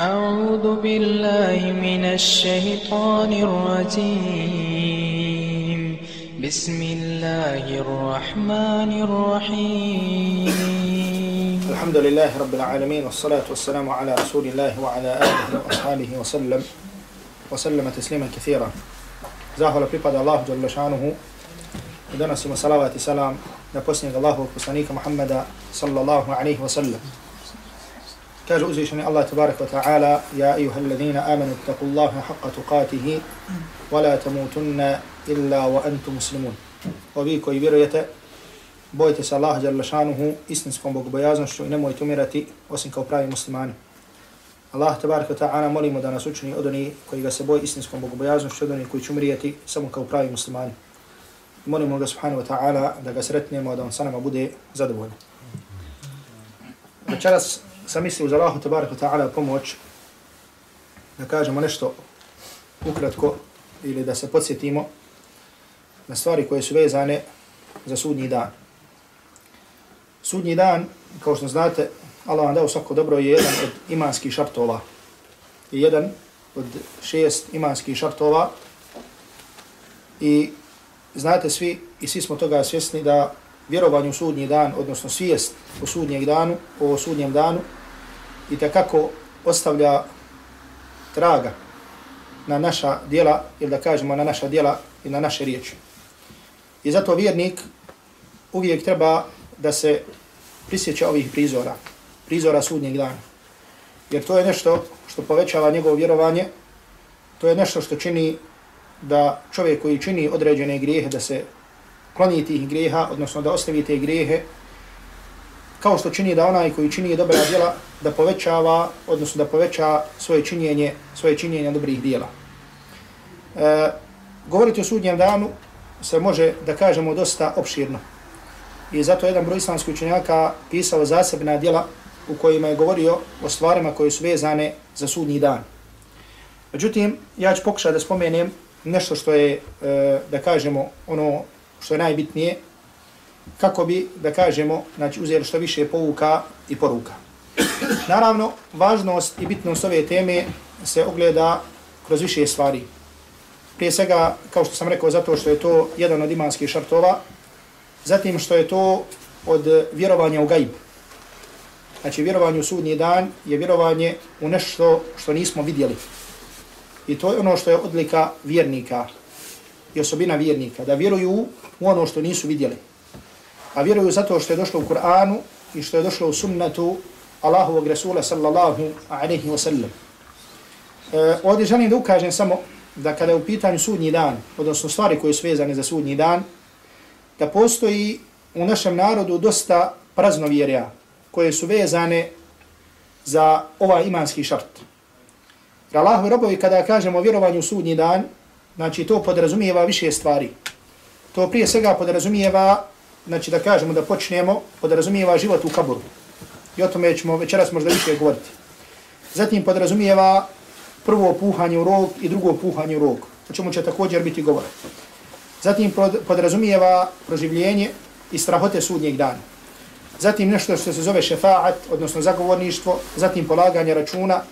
أعوذ بالله من الشيطان الرجيم. بسم الله الرحمن الرحيم. الحمد لله رب العالمين والصلاة والسلام على رسول الله وعلى آله وصحبه وسلم. وسلم تسليما كثيرا. زاهل بيبادة الله جل شانه ودنسوا صلوات سلام نقصني الله وقصنيك محمد صلى الله عليه وسلم Kaže uzvišeni Allah tabaraka wa ta'ala Ja ayuha alladhina amanu taku Allahu haqqa tuqatihi wa la tamutunna illa wa antum muslimun. Ovi koji vjerujete, bojite se Allah jalla šanuhu istinskom bogobojaznošću i nemojte umirati osim kao pravi muslimani. Allah tabaraka wa ta'ala molimo da nas učini od onih koji ga se boje istinskom bogobojaznošću, od onih koji će umrijeti samo kao pravi muslimani. Molimo ga subhanahu wa ta'ala da ga sretnemo, da on sa nama bude zadovoljno. Večeras sam mislio uz Allahu tabaraka ta'ala pomoć da kažemo nešto ukratko ili da se podsjetimo na stvari koje su vezane za sudnji dan. Sudnji dan, kao što znate, Allah vam dao svako dobro, je jedan od imanskih šartova. Je jedan od šest imanskih šartova. I znate svi, i svi smo toga svjesni, da vjerovanje u sudnji dan, odnosno svijest o sudnjem danu, o sudnjem danu, i kako ostavlja traga na naša dijela, ili da kažemo na naša dijela i na naše riječi. I zato vjernik uvijek treba da se prisjeća ovih prizora, prizora sudnjeg dana. Jer to je nešto što povećava njegovo vjerovanje, to je nešto što čini da čovjek koji čini određene grijehe, da se kloni tih grijeha, odnosno da ostavi te grijehe, kao što čini da onaj koji čini dobra djela, da povećava, odnosno da poveća svoje činjenje, svoje činjenje dobrih djela. E, govoriti o sudnjem danu se može, da kažemo, dosta opširno. I zato jedan broj islamskih učenjaka pisao zasebna djela u kojima je govorio o stvarima koje su vezane za sudnji dan. Međutim, ja ću pokušati da spomenem nešto što je, e, da kažemo, ono što je najbitnije, kako bi, da kažemo, znači uzeli što više pouka i poruka. Naravno, važnost i bitnost ove teme se ogleda kroz više stvari. Prije svega, kao što sam rekao, zato što je to jedan od imanskih šartova, zatim što je to od vjerovanja u gajbu. Znači, vjerovanje u sudnji dan je vjerovanje u nešto što nismo vidjeli. I to je ono što je odlika vjernika i osobina vjernika, da vjeruju u ono što nisu vidjeli a vjeruju zato što je došlo u Kur'anu i što je došlo u sunnetu Allahovog Resula sallallahu alaihi wa sallam. E, ovdje želim da ukažem samo da kada je u pitanju sudnji dan, odnosno stvari koje su vezane za sudnji dan, da postoji u našem narodu dosta praznovjerja koje su vezane za ovaj imanski šart. Jer Allahovi robovi kada kažemo vjerovanju u sudnji dan, znači to podrazumijeva više stvari. To prije svega podrazumijeva znači da kažemo da počnemo, podrazumijeva život u kaburu. I o tome ćemo večeras možda više govoriti. Zatim podrazumijeva prvo puhanje u rog i drugo puhanje u rog, o čemu će također biti govor. Zatim podrazumijeva proživljenje i strahote sudnjeg dana. Zatim nešto što se zove šefaat, odnosno zagovorništvo, zatim polaganje računa,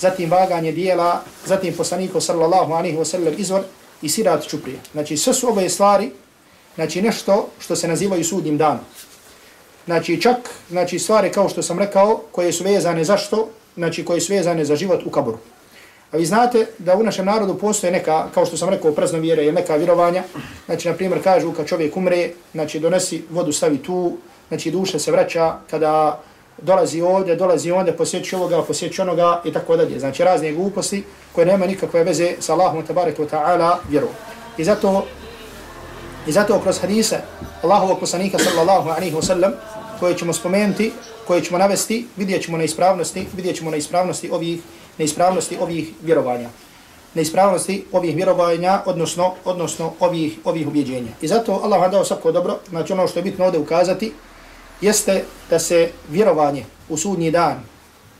zatim vaganje dijela, zatim poslaniko sallallahu alaihi wasallam izvor i sirat čuprije. Znači sve su ove stvari znači nešto što se nazivaju sudnjim danom. Znači čak znači stvari kao što sam rekao koje su vezane za što, znači koje su vezane za život u kaburu. A vi znate da u našem narodu postoje neka, kao što sam rekao, prazno vjere ili neka vjerovanja. Znači, na primjer, kažu kad čovjek umre, znači donesi vodu, stavi tu, znači duša se vraća kada dolazi ovdje, dolazi onda, posjeći ovoga, posjeći onoga i tako dalje. Znači razne gluposti koje nema nikakve veze sa Allahom tabaraka ta'ala vjerom. I zato I zato kroz hadise Allahovog poslanika sallallahu alaihi wasallam koje ćemo spomenuti, koje ćemo navesti, vidjet ćemo neispravnosti, vidjet ćemo neispravnosti ovih, neispravnosti ovih vjerovanja. Neispravnosti ovih vjerovanja, odnosno, odnosno ovih, ovih ubjeđenja. I zato Allah vam dao svako dobro, znači ono što je bitno ovdje ukazati, jeste da se vjerovanje u sudnji dan,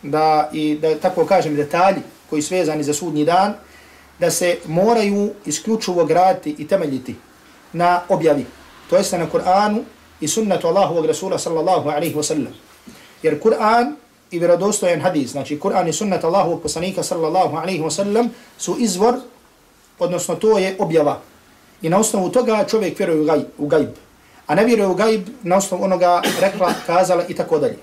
da i da tako kažem detalji koji su vezani za sudnji dan, da se moraju isključivo graditi i temeljiti na objavi. To jeste na Kur'anu i sunnetu Allahovog Rasula sallallahu alaihi wa sallam. Jer Kur'an i vjerodostojan hadis, znači Kur'an i sunnet Allahovog poslanika sallallahu alaihi wa sallam su izvor, odnosno to je objava. I na osnovu toga čovjek vjeruje u gajb. U gajb a ne vjeruje u gaib na osnovu onoga rekla, kazala i tako dalje.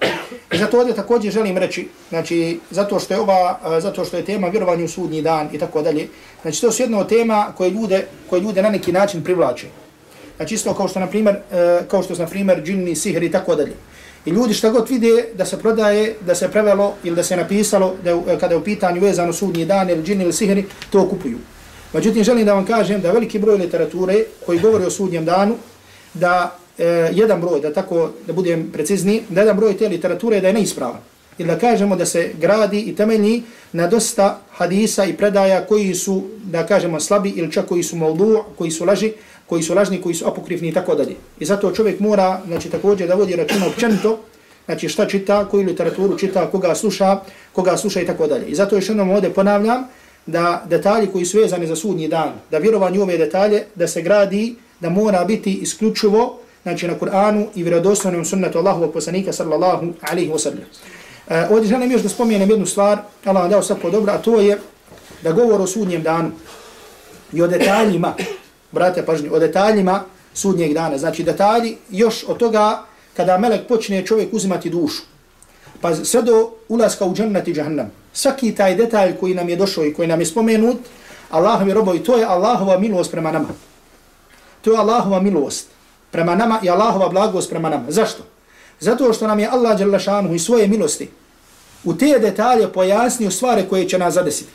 I zato ovdje također želim reći, znači, zato što je ova, zato što je tema vjerovanje u sudnji dan i tako dalje, znači, to su jedna od tema koje ljude, koje ljude na neki način privlače. Znači, isto kao što, na primjer, e, kao što su, na primjer, džinni, sihri i tako dalje. I ljudi šta god vide da se prodaje, da se prevelo ili da se napisalo da e, kada je u pitanju vezano sudnji dan ili džinni ili sihri, to kupuju. Međutim, želim da vam kažem da veliki broj literature koji govori o sudnjem danu, da e, jedan broj, da tako da budem precizni, da jedan broj te literature da je neispravan. Ili da kažemo da se gradi i temelji na dosta hadisa i predaja koji su, da kažemo, slabi ili čak koji su moldu, koji su laži, koji su lažni, koji su apokrifni i tako dalje. I zato čovjek mora, znači, također da vodi računa općenito, znači šta čita, koju literaturu čita, koga sluša, koga sluša i tako dalje. I zato još jednom ovdje ponavljam da detalji koji su vezani za sudnji dan, da vjerovanje ove detalje, da se gradi da mora biti isključivo znači na Kur'anu i vjerodostojnom sunnetu Allahovog poslanika sallallahu alaihi wa sallam. E, ovdje želim još da spomenem jednu stvar, Allah vam dao svako dobro, a to je da govor o sudnjem danu i o detaljima, brate pažnju, o detaljima sudnjeg dana. Znači detalji još od toga kada melek počne čovjek uzimati dušu. Pa sve do ulaska u džennet i džahannam. Svaki taj detalj koji nam je došao i koji nam je spomenut, Allahom je robo to je Allahova milost prema nama. To je Allahova milost prema nama i Allahova blagost prema nama. Zašto? Zato što nam je Allah Đalašanu i svoje milosti u te detalje pojasnio stvari koje će nas zadesiti.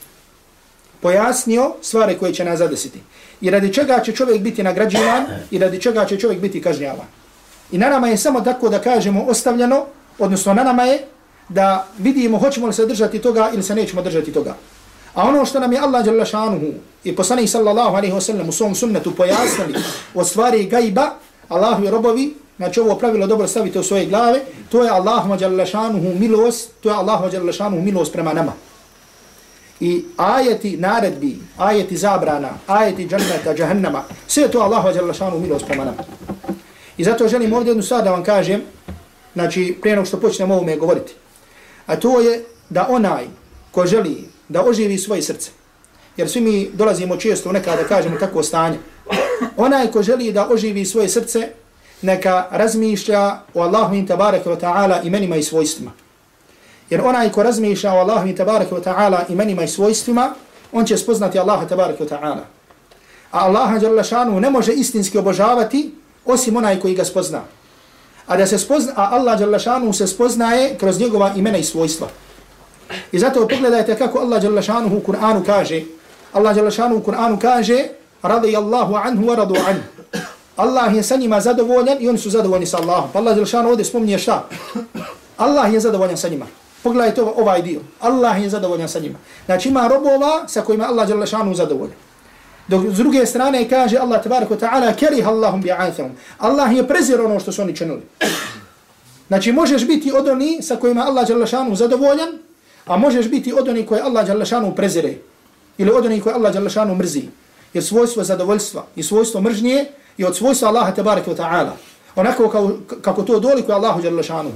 Pojasnio stvari koje će nas zadesiti. I radi čega će čovjek biti nagrađivan i radi čega će čovjek biti kažnjavan. I na nama je samo tako da kažemo ostavljeno, odnosno na nama je da vidimo hoćemo li se držati toga ili se nećemo držati toga. A ono što nam je Allah dželle šanuhu i poslanik sallallahu alejhi ve sellem u svom sunnetu pojasnili o stvari gajba, Allahu i robovi, znači ovo pravilo dobro stavite u svoje glave, to je Allahu dželle šanuhu milost, to je Allahu dželle šanuhu milost prema nama. I ajeti naredbi, ajeti zabrana, ajeti džanneta, džahennama, sve to Allahu dželle šanuhu milost prema nama. I zato želim ovdje jednu stvar da vam kažem, znači prije nego što počnemo ovome govoriti. A to je da onaj ko želi da oživi svoje srce. Jer svi mi dolazimo često nekada da kažemo tako stanje. Onaj ko želi da oživi svoje srce, neka razmišlja o Allahu in tabaraka wa ta'ala imenima i svojstvima. Jer onaj ko razmišlja o Allahom i tabaraka wa ta'ala imenima i svojstvima, on će spoznati Allaha tabaraka wa ta'ala. A Allaha jalla šanu ne može istinski obožavati osim onaj koji ga spozna. A da se spozna, a Allah jalla šanu se spoznaje kroz njegova imena i svojstva. I zato pogledajte kako Allah dželle šanuhu u Kur'anu kaže. Allah dželle šanuhu u Kur'anu kaže: "Radijallahu anhu wa radu anhu." Allah je sa njima zadovoljan i oni su zadovoljni sa Allahom. Pa Allah dželle šanuhu ovdje spominje šta? Allah je zadovoljan sa njima. Pogledajte ovaj dio. Allah je zadovoljan sa njima. Znači ima robova sa kojima Allah dželle šanu zadovoljan. Dok s druge strane kaže Allah tabaraka taala kerih Allahum bi'athahum. Allah je prezirao ono što su oni činili. Znači možeš biti od onih sa kojima Allah dželle šanu zadovoljan, A možeš biti od onih koje Allah Đalešanu prezire. Ili od onih koje Allah Đalešanu mrzi. Jer svojstvo zadovoljstva i svojstvo mržnje je od svojstva Allaha tabaraka ta'ala. Onako kao, kako to doli koje Allahu Đalešanu.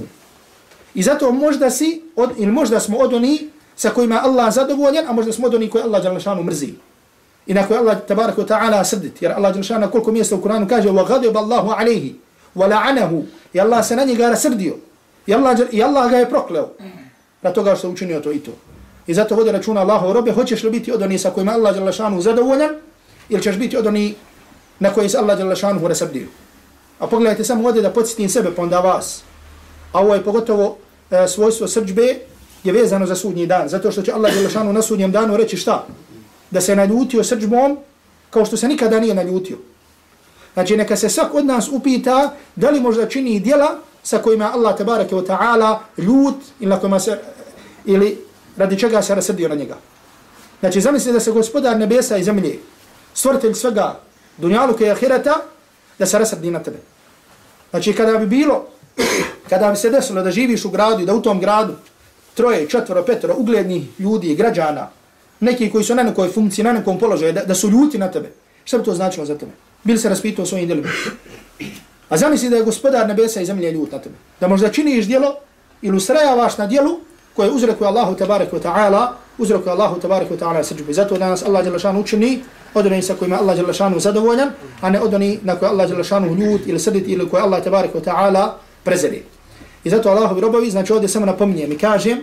I zato možda si, od, ili možda smo od onih sa kojima Allah zadovoljan, a možda smo od onih koje Allah Đalešanu mrzi. I na koje Allah tabaraka wa ta'ala srdit. Jer Allah Đalešanu koliko mjesta u Kur'anu kaže وَغَدِبَ اللَّهُ عَلَيْهِ وَلَعَنَهُ I Allah se na njega rasrdio. I Allah, I Allah ga je prokleo na toga što učinio to i to. I zato vodi računa Allahu robe, hoćeš li biti od onih sa kojima Allah dželle šanu zadovoljan ili ćeš biti od onih na koje se Allah dželle šanu rasabdio. A pogledajte samo ovdje da podsjetim sebe pa onda vas. A ovo je pogotovo e, svojstvo srđbe je vezano za sudnji dan. Zato što će Allah dželle šanu na sudnjem danu reći šta? Da se naljutio srđbom kao što se nikada nije naljutio. Znači neka se svak od nas upita da li možda čini djela sa kojima Allah tabaraka wa ta'ala ljut ili na kojima se ili radi čega se rasrdio na njega. Znači zamisli da se gospodar nebesa i zemlje, stvoritelj svega dunjaluka i ahireta, da se rasrdi na tebe. Znači kada bi bilo, kada bi se desilo da živiš u gradu i da u tom gradu troje, četvoro, petoro uglednih ljudi i građana, neki koji su na nekoj funkciji, na nekom položaju, da, da su ljuti na tebe, što bi to značilo za tebe? Bili se raspitao svojim djelima. A zamisli da je gospodar nebesa i zemlje ljut na tebe. Da možda činiš djelo ili ustrajavaš na djelu koje uzrekuje Allahu tabaraka wa ta'ala, uzrekuje Allahu tabaraka wa ta'ala srđbu. I zato danas Allah Đelešanu učini od onih sa kojima Allah Đelešanu zadovoljan, a ne od onih na koje Allah Đelešanu ljut ili srdit ili koje Allah tabaraka wa ta'ala prezeli. I zato Allahovi robovi, znači ovdje samo napominjem i kažem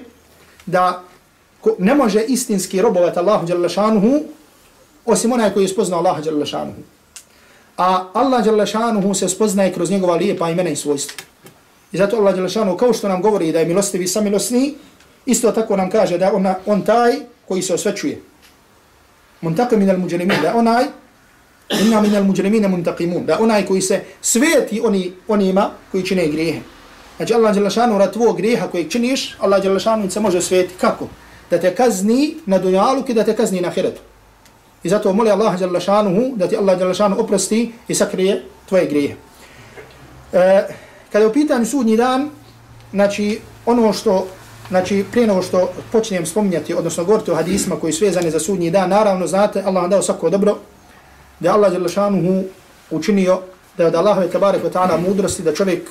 da ne može istinski robovat Allahu Đalešanuhu osim onaj koji je spoznao Allaha Đalešanuhu. A Allah Đalešanuhu se spoznaje kroz njegova lijepa imena i svojstva. I zato Allah Đalešanuhu kao što nam govori da je milostivi samilosni, isto tako nam kaže da on, on taj koji se osvećuje. Muntakim min al-muđenimin, da onaj, inna minal mujrimina muntaqimun da onaj koji se sveti oni, onima koji čine grijehe. Znači Allah Đelešanu rad tvoj grijeha koji činiš, Allah Đelešanu se može sveti. Kako? Da te kazni na dunjalu i da te kazni na ahiretu I zato moli Allah Đelešanu da ti Allah Đelešanu oprosti i sakrije tvoje grijehe. E, kada je u pitanju sudnji dan, znači ono što Znači, prije nego što počnem spominjati, odnosno govoriti o hadisma koji su vezani za sudnji dan, naravno, znate, Allah vam dao svako dobro, da je Allah Đelešanuhu učinio, da je od Allahove tabare ta'ala mudrosti, da čovjek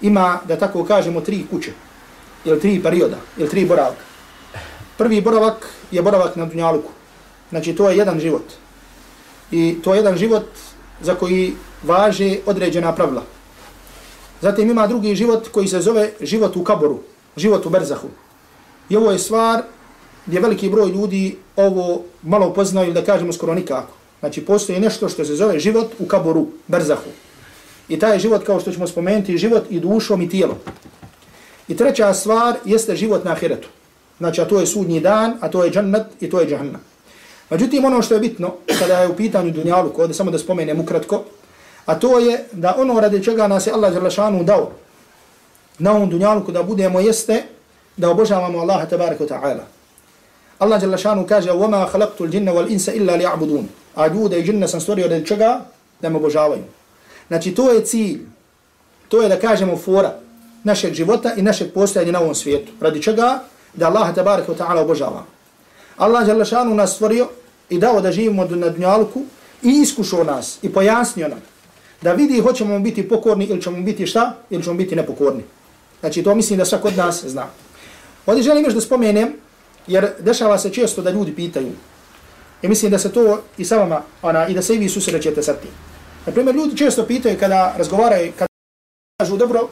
ima, da tako kažemo, tri kuće, ili tri perioda, ili tri boravka. Prvi boravak je boravak na Dunjaluku. Znači, to je jedan život. I to je jedan život za koji važe određena pravila. Zatim ima drugi život koji se zove život u kaboru, život u berzahu. I ovo je stvar gdje veliki broj ljudi ovo malo poznaju, da kažemo skoro nikako. Znači postoji nešto što se zove život u kaboru, berzahu. I taj život, kao što ćemo spomenuti, život i dušom i tijelom. I treća stvar jeste život na ahiretu. Znači, a to je sudnji dan, a to je džannet i to je džahannam. Međutim, ono što je bitno, kada je u pitanju dunjalu, kod samo da spomenem ukratko, a to je da ono radi čega nas je Allah Đerlašanu dao na ovom dunjalu da budemo jeste da obožavamo Allaha tabaraka ta'ala. Allah Đerlašanu kaže وَمَا خَلَقْتُ الْجِنَّ وَالْإِنْسَ إِلَّا لِيَعْبُدُونَ A ljude i džinne sam stvorio radi čega da me obožavaju. Znači to je cilj, to je da kažemo fora našeg života i našeg postojanja na ovom svijetu. Radi čega da Allah tabaraka ta'ala obožava. Allah Đalešanu nas stvorio i dao da živimo na dunjalku i iskušao nas i pojasnio nam da vidi hoćemo biti pokorni ili ćemo biti šta, ili ćemo biti nepokorni. Znači to mislim da svak od nas zna. Ovdje želim još da spomenem, jer dešava se često da ljudi pitaju. I mislim da se to i sa vama, ona, i da se i vi susrećete sa tim. Na primjer, ljudi često pitaju kada razgovaraju, kada kažu, dobro,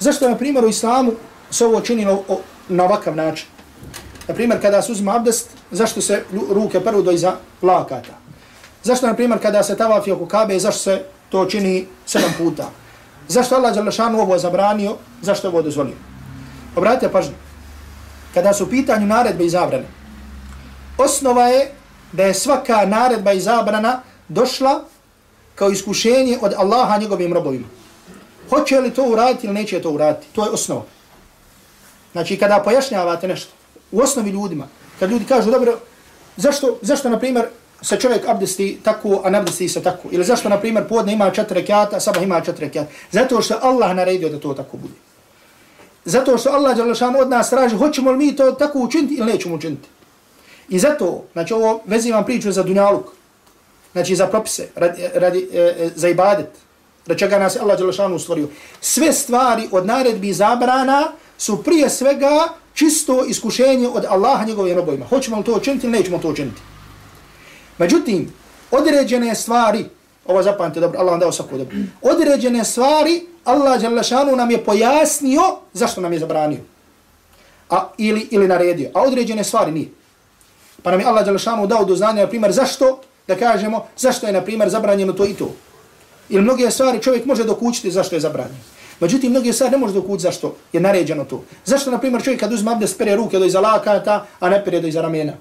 zašto na primjer u islamu se ovo činilo na ovakav način? Na primjer, kada se uzima abdest, zašto se ruke prvo do iza lakata? Zašto, na primjer, kada se tavafi oko kabe, zašto se to čini sedam puta. Zašto Allah Đalešanu ovo zabranio, zašto ovo dozvolio? Obratite pažnju. Kada su u pitanju naredbe i zabrane, osnova je da je svaka naredba i zabrana došla kao iskušenje od Allaha njegovim robovima. Hoće li to uraditi ili neće to uraditi? To je osnova. Znači, kada pojašnjavate nešto, u osnovi ljudima, kad ljudi kažu, dobro, zašto, zašto na primjer, se čovjek abdesti tako, a ne abdesti se tako. Ili zašto, na primjer, podne ima četiri rekiata, a sabah ima četiri rekiata. Zato što Allah naredio da to tako bude. Zato što Allah Đalešan od nas traži, hoćemo li mi to tako učiniti ili nećemo učiniti. I zato, znači ovo vezivam priču za dunjaluk, znači za propise, radi, radi, e, e za ibadet, da čega nas Allah Đelešanu stvorio. Sve stvari od naredbi zabrana su prije svega čisto iskušenje od Allaha njegovim robojima. Hoćemo li to učiniti ili nećemo to učiniti. Međutim, određene stvari, ovo zapamte dobro, Allah vam dao svako dobro, određene stvari Allah Đelešanu nam je pojasnio zašto nam je zabranio. A, ili, ili naredio. A određene stvari nije. Pa nam je Allah Đalešanu dao do znanja, na primjer, zašto, da kažemo, zašto je, na primjer, zabranjeno to i to. Ili mnoge stvari čovjek može dokućiti zašto je zabranjeno. Međutim, mnoge stvari ne može dokućiti zašto je naređeno to. Zašto, na primjer, čovjek kad uzme abdest pere ruke do iza lakata, a ne pere do iza ramena.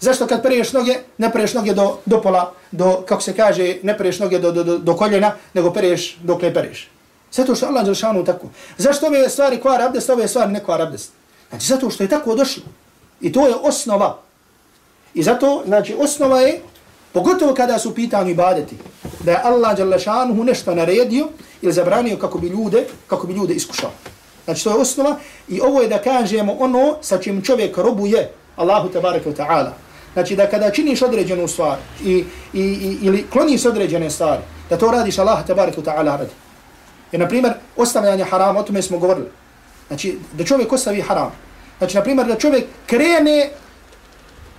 Zašto kad pereš noge, ne pereš noge do, do pola, do, kako se kaže, ne pereš noge do, do, do, do koljena, nego pereš dok ne pereš. Zato što Allah Đelšanu tako. Zašto ove stvari kvar abdest, ove stvari ne kvar abdest? Znači zato što je tako došlo. I to je osnova. I zato, znači, osnova je, pogotovo kada su pitanju ibadeti, da je Allah Đalešanuhu nešto naredio ili zabranio kako bi ljude, kako bi ljude iskušao. Znači to je osnova i ovo je da kažemo ono sa čim čovjek robuje Allahu tabaraka wa ta'ala. Znači da kada činiš određenu stvar i, i, i, ili kloniš određene stvari, da to radiš Allah tabaraka wa ta'ala radi. Jer na primjer, ostavljanje harama, o tome smo govorili. Znači da čovjek ostavi haram. Znači, na primjer, da čovjek krene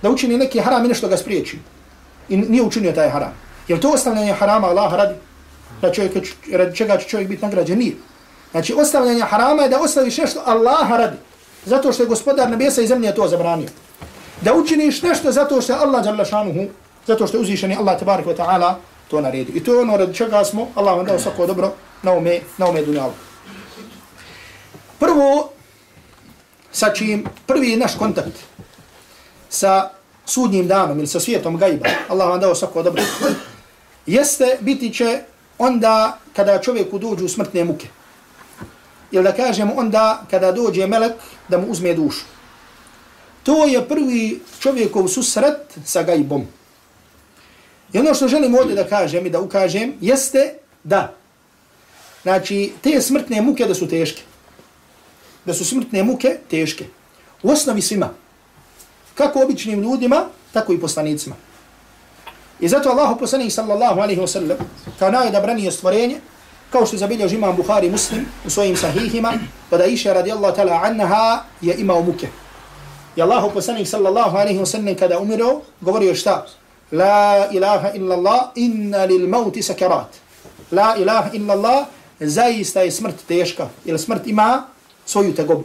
da učini neki haram i nešto ga spriječi. I nije učinio taj haram. Je to ostavljanje harama Allah radi? Da čovjek, radi čega će čovjek biti nagrađen? Nije. Znači, ostavljanje harama je da ostaviš nešto Allah radi. Zato što je gospodar nebesa i zemlje to zabranio. Da učiniš nešto zato što je Allah jalla šanuhu, zato što je uzvišeni Allah tabarik wa ta'ala to naredi. I to je ono radi čega smo, Allah vam dao svako dobro na ume, na ume dunjalu. Prvo, sa čim prvi naš kontakt sa sudnjim danom ili sa svijetom gajba, Allah vam dao svako dobro, jeste biti će onda kada čovjeku dođu smrtne muke. Ili da kažemo onda kada dođe melek da mu uzme dušu. To je prvi čovjekov susret sa gajbom. I ono što želim ovdje da kažem i da ukažem jeste da znači te smrtne muke da su teške. Da su smrtne muke teške. U osnovi svima. Kako običnim ljudima, tako i poslanicima. I zato Allah poslanik sallallahu alaihi wa sallam kao najodabranije stvorenje kao što je zabilio imam Buhari muslim u svojim sahihima pa da iša radijallahu ta'la anha je imao muke. I Allah poslanik sallallahu alaihi wa sallam kada umiro, govorio šta? La ilaha illa Allah inna lil mauti sakarat. La ilaha illa Allah zaista je smrt teška ili smrt ima svoju tegobu.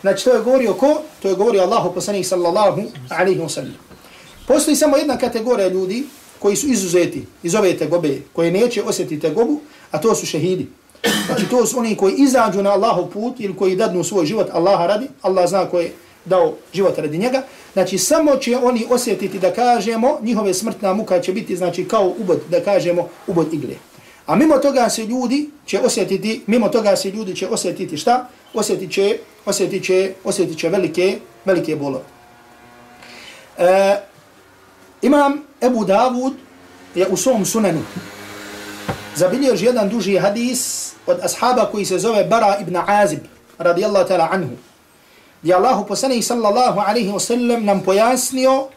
Znači to je govorio ko? To je govorio Allahu poslanik sallallahu alaihi wa sallam. Postoji samo jedna kategorija ljudi koji su izuzeti iz ove tegobe, koji neće osjetiti tegobu, a to su šehidi. Znači to su oni koji izađu na Allahov put ili koji dadnu svoj život Allaha radi, Allah zna koji je dao život radi njega, znači samo će oni osjetiti da kažemo, njihove smrtna muka će biti znači kao ubod, da kažemo ubod igle. A mimo toga se ljudi će osjetiti, mimo toga se ljudi će osjetiti šta? Osjetit će, osjetit će, osjetit će velike, velike bolove. E, imam Ebu Davud je u svom sunanu zabilježi jedan duži hadis od ashaba koji se zove Bara ibn Azib radijallahu ta'ala anhu gdje Allahu poslanih sallallahu alaihi wasallam nam pojasnio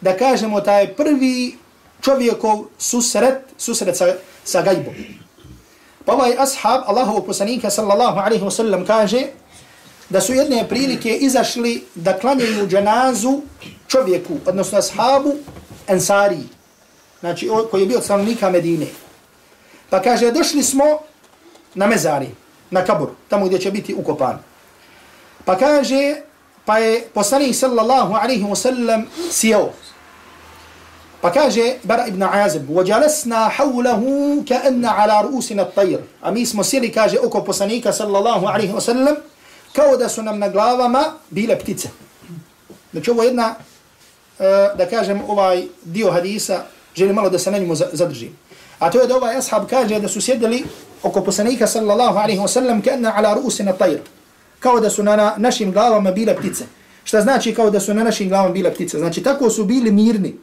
da kažemo taj prvi čovjekov susret, susret sa, sa gajbom. Pa ovaj ashab Allahu poslanika sallallahu alaihi wasallam kaže da su jedne prilike izašli da klanjaju dženazu čovjeku, odnosno ashabu Ensari, znači koji je bio od stanovnika Medine. Pa kaže, došli smo na mezari, na kabur, tamo gdje će biti ukopan. Pa kaže, pa je poslanik sallallahu alaihi wa sallam sjeo. Pa kaže, Bara ibn Azib, وَجَلَسْنَا حَوْلَهُ كَأَنَّ عَلَى رُؤُسِنَا الطَّيْرِ A mi smo sjeli, kaže, oko poslanika sallallahu alaihi wa sallam, kao da su nam na glavama bile ptice. Znači ovo je jedna e, da kažem, ovaj dio hadisa, želim malo da se na njemu zadržim. A to je da ovaj ashab kaže da su sjedili oko poslanika sallallahu alaihi wa sallam kana ala ru'usina tajr. Kao da su na našim glavama bile ptice. Šta znači kao da su na našim glavama bile ptice? Znači tako su bili mirni.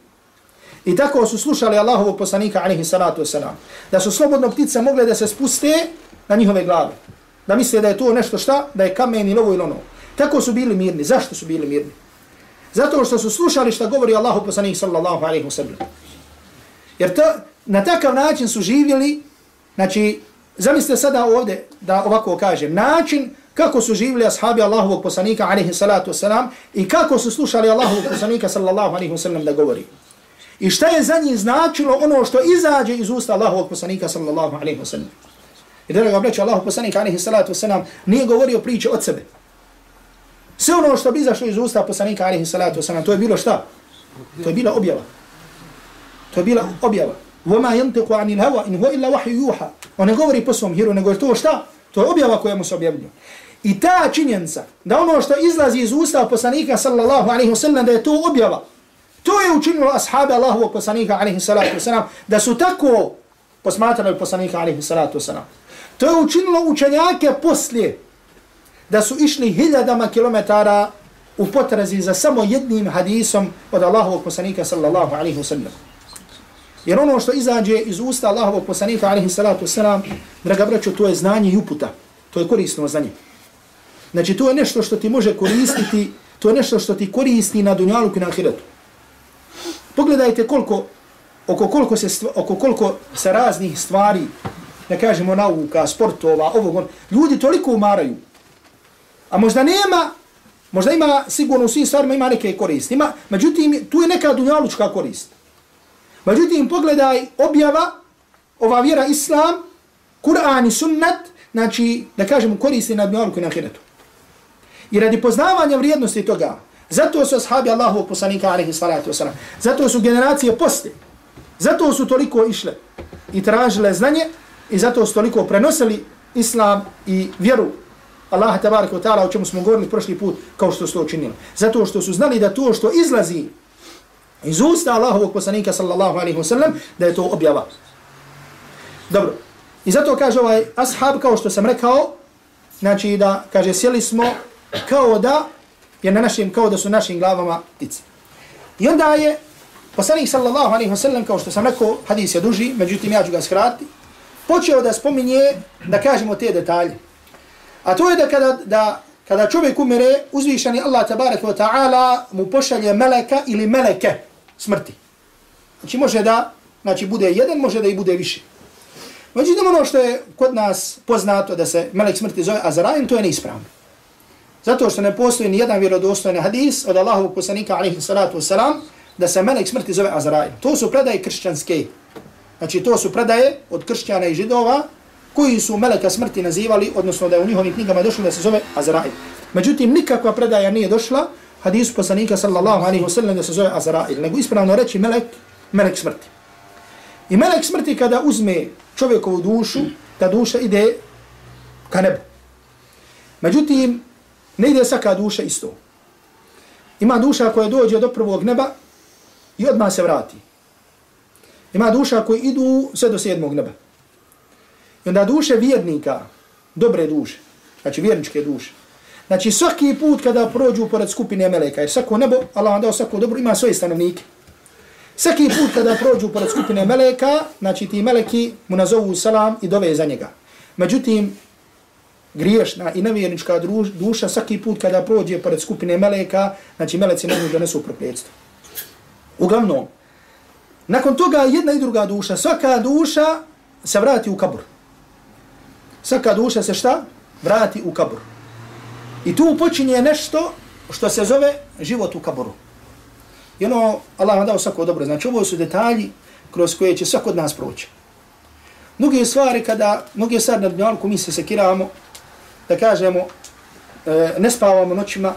I tako su slušali Allahovog poslanika alaihi salatu wasalam. Da su slobodno ptice mogle da se spuste na njihove glave. Da misle da je to nešto šta? Da je kamen ili ovo ili ono. Tako su bili mirni. Zašto su bili mirni? Zato što su slušali šta govori Allahu poslanik sallallahu alaihi wa sallam. Jer to, na takav način su živjeli, znači, zamislite sada ovdje da ovako kažem, način kako su živjeli ashabi Allahovog poslanika alaihi salatu wasalam i kako su slušali Allahovog poslanika sallallahu alaihi wa sallam da govori. I šta je za njih značilo ono što izađe iz usta Allahovog poslanika sallallahu alaihi wa sallam. I da ga Allahu Allahov poslanika alaihi salatu wasalam nije govorio priče od sebe. Sve ono što bi izašlo iz usta poslanika alaihi salatu wasalam, to je bilo šta? To je bila objava. To je bila objava. Voma yantiqu anil hawa in huwa illa wahyu yuha. On ne govori po svom hiru, nego je to šta? To je objava koja mu se objavljuje. I ta činjenica, da ono što izlazi iz usta poslanika sallallahu alaihi wasallam, da je to objava, to je učinilo ashabi Allahovog poslanika alaihi salatu wasalam, da su tako posmatrali poslanika alaihi salatu wasalam. To je učinilo učenjake poslije, da su išli hiljadama kilometara u potrazi za samo jednim hadisom od Allahovog poslanika sallallahu alaihi wa sallam. Jer ono što izađe iz usta Allahovog poslanika alaihi salatu wasalam, draga braćo, to je znanje i uputa. To je korisno znanje. Znači, to je nešto što ti može koristiti, to je nešto što ti koristi na dunjalu i na ahiretu. Pogledajte koliko, oko koliko se, oko koliko se raznih stvari, da kažemo nauka, sportova, ovog, on, ljudi toliko umaraju, A možda nema Možda ima, sigurno u svim stvarima ima neke koristi. Ima, međutim, tu je neka dunjalučka korist. Međutim, pogledaj objava, ova vjera islam, Kur'an i sunnat, znači, da kažemo, koristi na dunjaluku i na hiretu. I radi poznavanja vrijednosti toga, zato su ashabi Allahovog poslanika, alaihi salatu wasalam, zato su generacije poste, zato su toliko išle i tražile znanje i zato su toliko prenosili islam i vjeru Allaha tabaraka wa ta'ala o čemu smo govorili prošli put kao što su to učinili. Zato što su znali da to što izlazi iz usta Allahovog poslanika sallallahu alaihi wa sallam da je to objava. Dobro. I zato kaže ovaj ashab kao što sam rekao znači da kaže sjeli smo kao da je na našim, kao da su našim glavama ptice. I onda je poslanik sallallahu alaihi wa sallam kao što sam rekao hadis je duži, međutim ja ću ga skrati počeo da spominje da kažemo te detalje. A to je da kada, da, kada čovjek umire, uzvišani Allah tabaraka wa ta'ala mu pošalje meleka ili meleke smrti. Znači može da znači bude jedan, može da i bude više. Međutim ono što je kod nas poznato da se melek smrti zove Azraim, to je neispravno. Zato što ne postoji ni jedan vjerodostojan hadis od Allahovog poslanika alaihi salatu wasalam da se melek smrti zove Azraim. To su predaje kršćanske. Znači to su predaje od kršćana i židova koji su meleka smrti nazivali, odnosno da je u njihovim knjigama došlo da se zove Azrail. Međutim, nikakva predaja nije došla hadisu poslanika sallallahu alaihi wasallam da se zove Azrail, nego ispravno reći melek, melek smrti. I melek smrti kada uzme čovjekovu dušu, ta duša ide ka nebu. Međutim, ne ide svaka duša isto. Ima duša koja dođe do prvog neba i odmah se vrati. Ima duša koji idu sve do sedmog neba. I onda duše vjernika, dobre duše, znači vjerničke duše, znači svaki put kada prođu pored skupine meleka, jer svako nebo, Allah vam dao svako dobro, ima svoje stanovnike. Svaki put kada prođu pored skupine meleka, znači ti meleki mu nazovu salam i dove za njega. Međutim, griješna i nevjernička duša, svaki put kada prođe pored skupine meleka, znači meleci ne mogu da nesu. Uglavnom, nakon toga jedna i druga duša, svaka duša se vrati u kabur. Svaka duša se šta? Vrati u kabur. I tu počinje nešto što se zove život u kaburu. I ono, Allah vam dao svako dobro. Znači, ovo su detalji kroz koje će svako od nas proći. Mnoge stvari kada, mnoge stvari na dnjalku mi se sekiramo, da kažemo, e, ne spavamo noćima,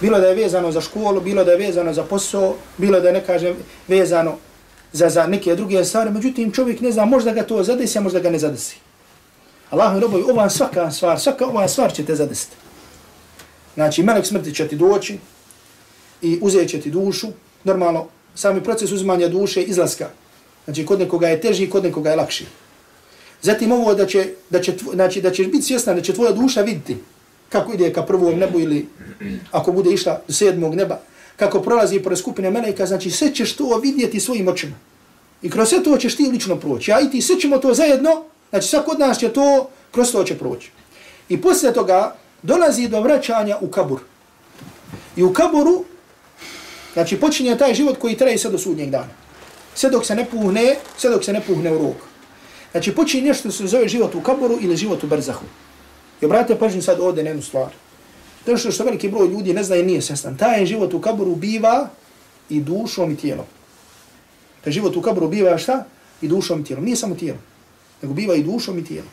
bilo da je vezano za školu, bilo da je vezano za posao, bilo da je, ne kažem, vezano za, za neke druge stvari, međutim čovjek ne zna, možda ga to zadesi, a možda ga ne zadesi. Allah mi robovi, ova svaka stvar, svaka ova stvar će te zadesiti. Znači, melek smrti će ti doći i uzet će ti dušu. Normalno, sami proces uzmanja duše izlaska. Znači, kod nekoga je teži, kod nekoga je lakši. Zatim ovo da će, da će, znači, da ćeš biti svjesna da će tvoja duša vidjeti kako ide ka prvom nebu ili ako bude išla do sedmog neba, kako prolazi pored skupine meleka, znači sve ćeš to vidjeti svojim očima. I kroz sve to ćeš ti lično proći. A i ti sve ćemo to zajedno Znači svak od nas će to, kroz to će proći. I poslije toga dolazi do vraćanja u kabur. I u kaburu, znači počinje taj život koji traje sve do sudnjeg dana. Sve dok se ne puhne, sve dok se ne puhne u rok. Znači počinje nešto se zove život u kaburu ili život u brzahu. I obratite pažnju sad ovdje na jednu stvar. To što što veliki broj ljudi ne zna i nije svjestan. Taj život u kaburu biva i dušom i tijelom. Taj život u kaburu biva šta? I dušom i tijelom. Nije samo tijelom nego biva i dušom i tijelom.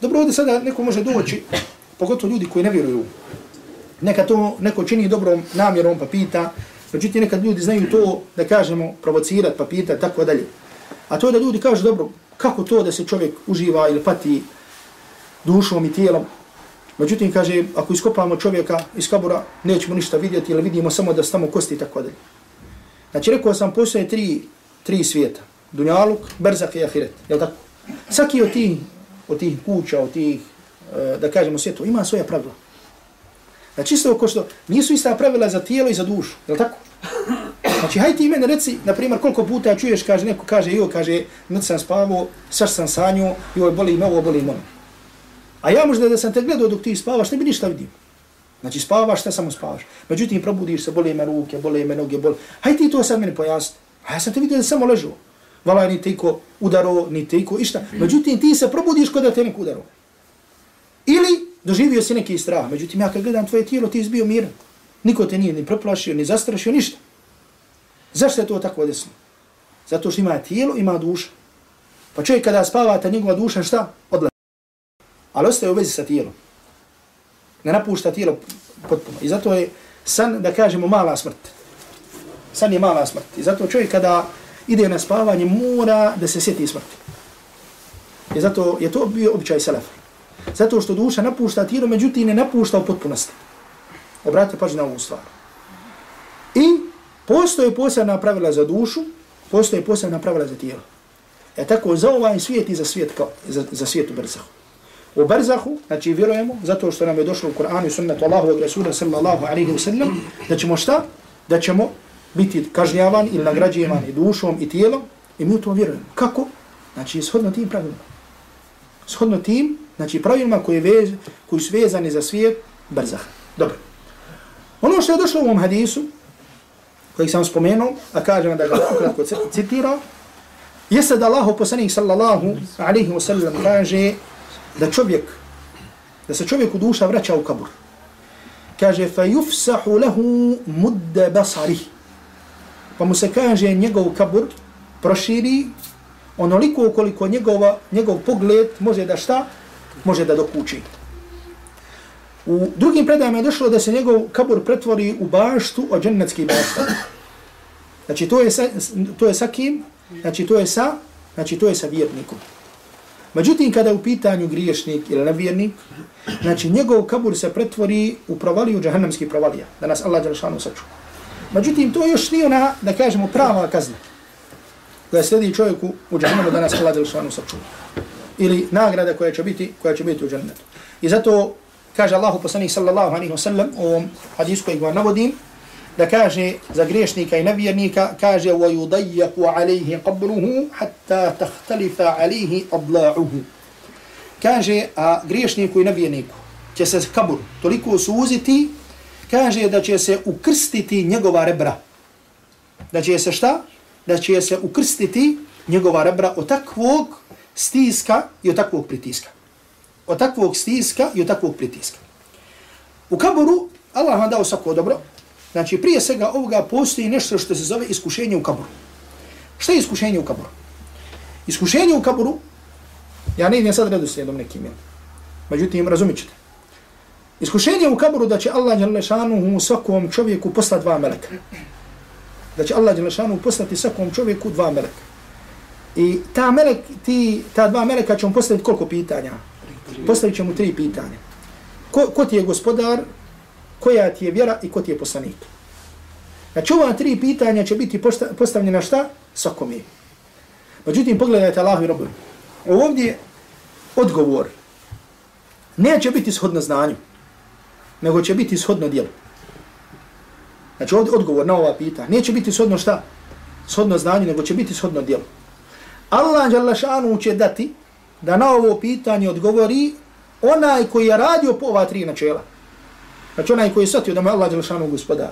Dobro, ovdje sada neko može doći, pogotovo ljudi koji ne vjeruju. Neka to neko čini dobrom namjerom pa pita, međutim nekad ljudi znaju to da kažemo provocirat pa pita tako dalje. A to je da ljudi kažu dobro, kako to da se čovjek uživa ili pati dušom i tijelom. Međutim, kaže, ako iskopamo čovjeka iz kabura, nećemo ništa vidjeti ili vidimo samo da stamo kosti i tako dalje. Znači, rekao sam, postoje tri, tri svijeta. Dunjaluk, Berzak i Ahiret. Jel tako? Svaki od tih, od tih kuća, od tih, e, da kažemo svijetu, ima svoja pravila. Znači, isto oko što nisu ista pravila za tijelo i za dušu, Jel tako? Znači, hajde ti mene reci, na primjer, koliko puta čuješ, kaže, neko kaže, jo, kaže, noć sam spavao, srš sam sanju, joj, boli me ovo, boli me ono. A ja možda da sam te gledao dok ti spavaš, ne bi ništa vidio. Znači, spavaš, šta samo spavaš. Međutim, probudiš se, bole me ruke, bole me noge, bole... Hajde ti to sad meni pojasni. A ja sam te vidio da samo ležao. Vala ni tiko udaro, ni tiko išta. Međutim, ti se probudiš kod da te neko udaro. Ili doživio si neki strah, međutim ja kad gledam tvoje tijelo, ti izbio miran. Niko te nije ni preplašio, ni zastrašio, ništa. Zašto je to tako desno? Zato što ima tijelo, ima duša. Pa čovjek kada spava, ta njegova duša šta? Odlazi. Ali ostaje u vezi sa tijelom. Ne napušta tijelo potpuno. I zato je san, da kažemo, mala smrt. San je mala smrt. I zato čovjek kada ide na spavanje, mora da se sjeti smrti. I zato je to bio običaj selefa. Zato što duša napušta tijelo, međutim ne napušta u potpunosti. Obratite pažnju na ovu stvar. I postoje posebna pravila za dušu, postoje posebna pravila za tijelo. E tako za ovaj svijet i za svijet, kao, za, za svijet u Brzahu. U barzahu, znači vjerujemo, zato što nam je došlo u Kur'anu i sunnetu Allahu i Rasula sallallahu alaihi wa sallam, da ćemo šta? Da ćemo biti kažnjavan ili nagrađivan i dušom i tijelom i mi u to vjerujemo. Kako? Znači, shodno tim pravilima. Shodno tim, znači pravilima koji, vez, koji su vezani za svijet Brzaha. Dobro. Ono što je došlo u ovom hadisu, koji sam spomenuo, a kažem da ga ukratko citirao, jeste da Allah poslanik sallallahu alaihi wa sallam kaže da čovjek, da se čovjeku duša vraća u kabur. Kaže, fa yufsahu lehu mudde basari. Pa mu se kaže njegov kabur proširi onoliko koliko njegova, njegov pogled može da šta? Može da dokuči. U drugim predajama je došlo da se njegov kabur pretvori u baštu od džennetskih bašta. Znači to je sa, to je sa kim? Znači to je sa, znači to je sa vjernikom. Međutim, kada je u pitanju griješnik ili nevjernik, znači njegov kabur se pretvori u provaliju džahannamskih provalija, da nas Allah Đelšanu saču. Međutim, to još nije ona, da kažemo, prava kazna koja sledi čovjeku u džahannamu da nas Allah Đelšanu saču. Ili nagrada koja će biti, koja će biti u džahannamu. I zato kaže Allahu poslanik sallallahu alaihi wa sallam u ovom hadisu koji ga navodim, da kaže za griješnika i nevjernika, kaže وَيُضَيَّقُ عَلَيْهِ قَبْرُهُ حَتَّى تَخْتَلِفَ عَلَيْهِ أَضْلَاعُهُ Kaže, a griješniku i nevjerniku će se kabur toliko suziti, kaže da će se ukrstiti njegova rebra. Da će se šta? Da će se ukrstiti njegova rebra od takvog stiska i od takvog pritiska. Od takvog stiska i od takvog pritiska. U kaburu Allah vam dao svako dobro, Znači, prije svega ovoga postoji nešto što se zove iskušenje u kaburu. Šta je iskušenje u kaburu? Iskušenje u kaburu, ja ne idem sad redu nekim, jel? Međutim, razumit ćete. Iskušenje u kaburu da će Allah Đalešanu svakom čovjeku poslati dva meleka. Da će Allah Đalešanu poslati svakom čovjeku dva meleka. I ta, melek, ti, ta dva meleka će mu postaviti koliko pitanja? Postavit će mu tri pitanja. Ko, ko ti je gospodar, koja ti je vjera i ko ti je poslanik. Znači ova tri pitanja će biti postavljena šta? Svakome. Međutim, pogledajte Allahu i robu. Ovdje odgovor neće biti shodno znanju, nego će biti shodno djelu. Znači ovdje odgovor na ova pitanja neće biti shodno šta? Shodno znanju, nego će biti shodno djelu. Allah Đalašanu će dati da na ovo pitanje odgovori onaj koji je radio po ova tri načela. Znači onaj koji je shvatio da mu je Allah Đelšanu gospodar,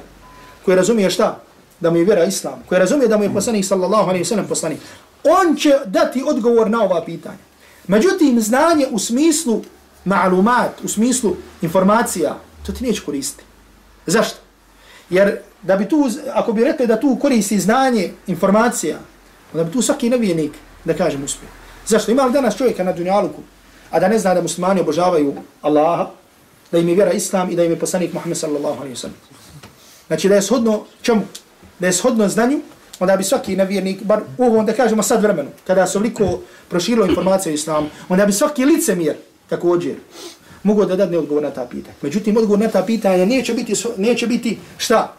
koji razumije šta? Da mu je vjera Islam, koji razumije da mu je poslanik sallallahu alaihi sallam poslanik, on će dati odgovor na ova pitanja. Međutim, znanje u smislu ma'lumat, u smislu informacija, to ti neće koristiti. Zašto? Jer da bi tu, ako bi rekli da tu koristi znanje, informacija, onda bi tu svaki nevijenik, da kažem, uspio. Zašto? Ima li danas čovjeka na dunjaluku, a da ne zna da muslimani obožavaju Allaha, da im je vjera islam i da im je poslanik Muhammed sallallahu alaihi wa sallam. Znači da je shodno čemu? Da je shodno znanju, onda bi svaki nevjernik, bar u ovom da kažemo sad vremenu, kada su liko proširilo informacije o islamu, onda bi svaki licemjer također mogao da dadne odgovor na ta pitanja. Međutim, odgovor na ta pitanja neće biti, neće biti šta?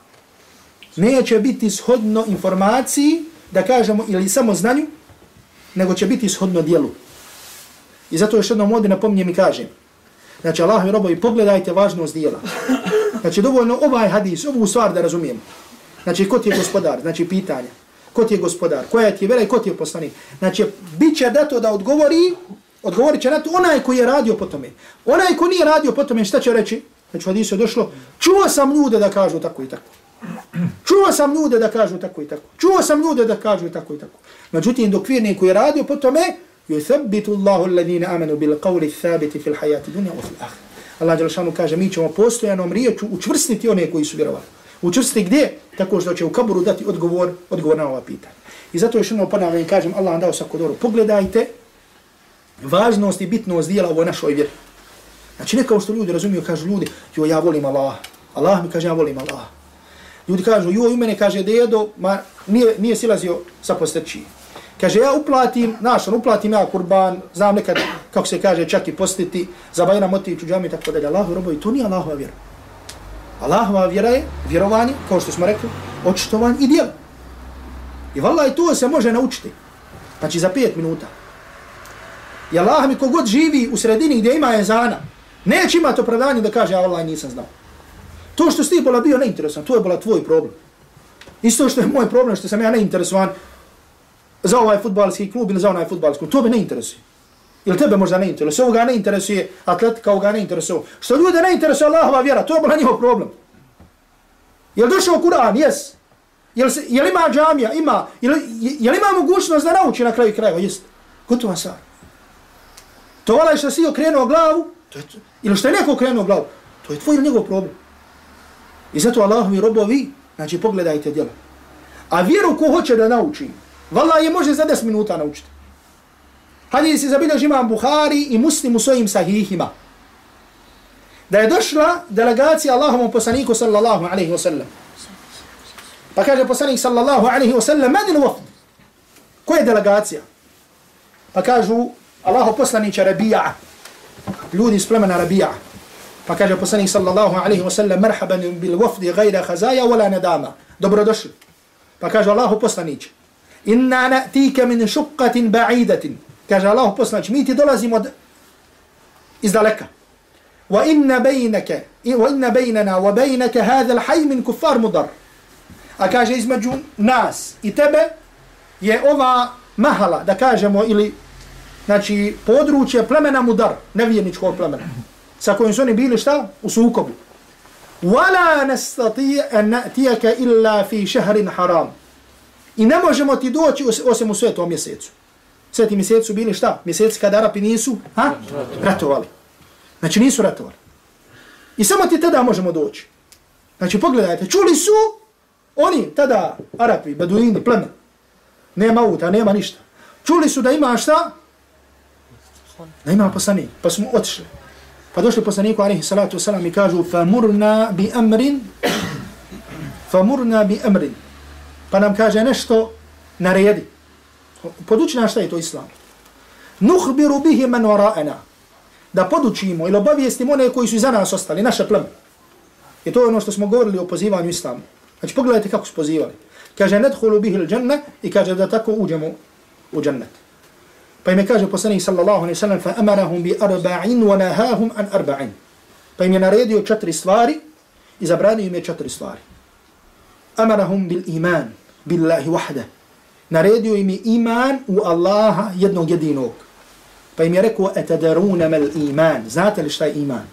Neće biti shodno informaciji, da kažemo, ili samo znanju, nego će biti shodno dijelu. I zato još jednom ovdje napomnijem i kažem, Znači, Allah i robovi, pogledajte važnost dijela. Znači, dovoljno ovaj hadis, ovu stvar da razumijemo. Znači, ko ti je gospodar? Znači, pitanje. Ko ti je gospodar? Koja ti je vera i ko ti je poslanik? Znači, bit će dato da odgovori, odgovorit će na to onaj koji je radio po tome. Onaj ko nije radio po tome, šta će reći? Znači, u hadisu je došlo, čuo sam ljude da kažu tako i tako. Čuo sam ljude da kažu tako i tako. Čuo sam ljude da kažu tako i tako. Međutim, dok vjernik koji je radio po tome, يُثَبِّتُ اللَّهُ الَّذِينَ آمَنُوا بِالْقَوْلِ الثَّابِتِ فِي الْحَيَاةِ دُنْيَا وَفِي الْآخِرَةِ Allah dželešanu kaže mi ćemo postojanom riječu učvrstiti one koji su vjerovali. Učvrstiti gdje? Tako što će u kaburu dati odgovor, odgovor na ova pitanja. I zato još jednom ponavljam kažem Allah nam dao svako dobro. Pogledajte važnost i bitnost dijela ovoj našoj vjeri. Znači ne kao što ljudi razumiju, kažu ljudi, jo ja volim Allah. Allah mi kaže ja volim Allah. Ljudi kažu, jo i mene kaže dedo, ma nije, nije silazio sa postrčije. Kaže, ja uplatim, znaš, on uplatim ja kurban, znam nekad, kako se kaže, čak i postiti, za bajna motiviću džami i tako dalje. Allahu robovi, to nije Allahova vjera. Allahova vjera je vjerovanje, kao što smo rekli, očitovanje i dijelo. I valla i to se može naučiti. Znači za pet minuta. I Allah mi kogod živi u sredini gdje ima jezana, neće imati opravdanje da kaže, ja valla nisam znao. To što si ti bila bio neinteresan, to je bila tvoj problem. Isto što je moj problem, što sam ja neinteresovan, za ovaj futbalski klub ili za onaj futbalski klub. To me ne interesuje. Ili tebe možda ne interesuje. Ovoga ne interesuje, atletika ovoga ne interesuje. Što ljude ne interesuje Allahova vjera, to je bila njihov problem. Je li došao Kur'an? Jes. Je li, je li ima džamija? Ima. Je li, je li ima mogućnost da nauči na kraju krajeva? Jest. Gotova stvar. To vala što si okrenuo glavu, to je, ili što je neko okrenuo glavu, to je tvoj ili njegov problem. I zato Allahovi robovi, znači pogledajte djela. A vjeru ko hoće da nauči, Vala je može za 10 minuta naučiti. Hadis je zabilježi imam Buhari i muslim u svojim sahihima. Da je došla delegacija Allahovom poslaniku sallallahu alaihi wa sallam. Pa kaže poslanik sallallahu alaihi wa sallam, medin. Ko je delegacija? Pa kažu Allahov poslanića Rabija. Ljudi iz plemena Rabija. Pa kaže poslanik sallallahu alaihi wa sallam, merhaban bil wafdi gajra hazaja wala nadama. Dobrodošli. Pa kaže Allahov poslanića inna na'tika min shuqqatin ba'idatin. Kaže Allah poslanič, mi ti dolazimo od iz daleka. Wa inna baynaka wa inna baynana wa baynaka hadha al-hayy min kuffar mudar. A kaže između nas i tebe je ova mahala da kažemo ili znači područje plemena mudar nevjerničkog plemena sa kojim su oni bili šta? U sukobu. Wala nastati an na'tiyaka illa fi shahrin haram. I ne možemo ti doći osim u svetom mjesecu. Sveti mjesecu bili šta? Mjeseci kada Arapi nisu ha? ratovali. Znači nisu ratovali. I samo ti tada možemo doći. Znači pogledajte, čuli su oni tada Arapi, Beduini, pleme. Nema auta, nema ništa. Čuli su da ima šta? Da ima poslanik. Pa smo otišli. Pa došli poslaniku, alaihi salatu wasalam, i kažu, famurna bi amrin, famurna bi amrin, pa nam kaže nešto naredi. Poduči nam šta je to islam. Nuhbiru bihi man wara'ana. Da podučimo ili obavijestimo one koji su iza nas ostali, naše pleme. I to je ono što smo govorili o pozivanju islamu. Znači pogledajte kako su pozivali. Kaže nedhulu bihi l-đanna i kaže da tako uđemo u džennet. Pa im je kaže poslanik sallallahu alaihi sallam fa amarahum bi arba'in wa nahahum an arba'in. Pa im je naredio četiri stvari i zabranio im je četiri stvari. Amarahum bil iman billahi wahda. Naredio im je iman u Allaha jednog jedinog. Pa im je rekao, etadaruna mal iman. Znate li šta je iman?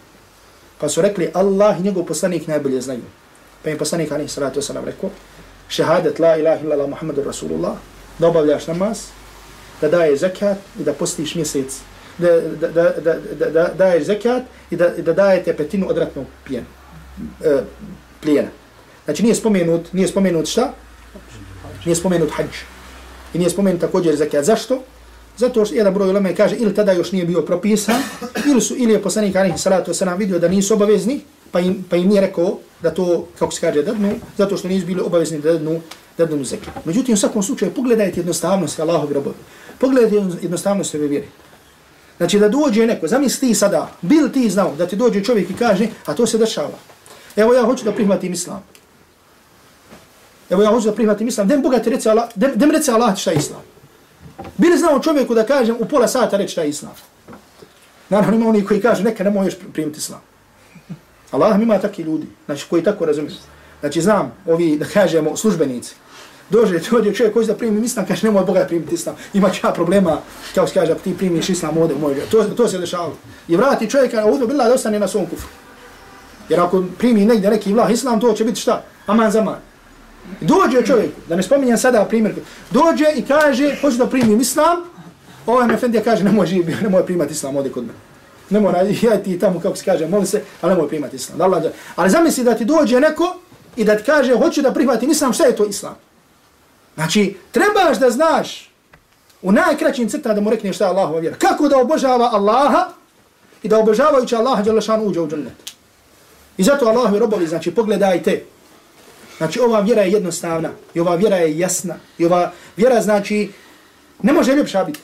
Pa su rekli, Allah i njegov poslanik najbolje znaju. Pa im poslanik, ali salatu wasalam, rekao, šehadet la ilaha illallah Muhammadu Rasulullah, da obavljaš namaz, da daje zakat i da postiš mjesec, da, da, da, da, da, da daješ zakat i da, da dajete petinu odratnog plijena. E, plijena. Znači nije spomenut, nije spomenut šta? Nije spomenut hađ. I nije spomenut također zekijat. Zašto? Zato što jedan broj ulema kaže ili tada još nije bio propisan, ili, su, ili je poslanik Anihi Salatu Wasalam vidio da nisu obavezni, pa im, pa im nije rekao da to, kako se kaže, dadnu, zato što nisu bili obavezni da dadnu, dadnu zakat. Međutim, u svakom slučaju, pogledajte jednostavnost Allahovi robovi. Pogledajte jednostavnost ove vjeri. Znači da dođe neko, zamisli ti sada, bil ti znao da ti dođe čovjek i kaže, a to se dešava. Evo ja hoću da prihvatim islam. Evo ja hoću da prihvatim islam. Dem Boga ti reci Allah, dem, dem reci Allah šta je islam. Bili znao čovjeku da kažem u pola sata reći šta je islam. Naravno ima oni koji kažu neka ne možeš primiti islam. Allah ima takvi ljudi, znači koji tako razumiju. Znači znam, ovi da kažemo službenici, dođe, dođe čovjek koji da primi islam, kaže nemoj Boga primiti islam. Ima ja problema, kao se kaže, ti primiš islam ovdje u moj To, to se dešava. I vrati čovjeka, ovdje bila da ostane na svom kufru. Jer ako primi negdje neki vlah islam, to će biti šta? Aman zaman. Dođe čovjek, da ne spominjem sada primjer, dođe i kaže, hoću da primim islam, ovaj mefendija kaže, ne može, ne može primati islam ovdje kod mene. Ne mora, ja ti tamo, kako se kaže, moli se, ali nemoj primati islam. Allah, ali zamisli da ti dođe neko i da ti kaže, hoću da prihvatim islam, šta je to islam? Znači, trebaš da znaš u najkraćim crta da mu rekne šta je Allahova vjera. Kako da obožava Allaha i da obožavajući Allaha Đalešan uđe u džennet. I zato Allahovi robovi, znači, pogledajte. Znači, ova vjera je jednostavna i ova vjera je jasna. I ova vjera, znači, ne može ljepša biti.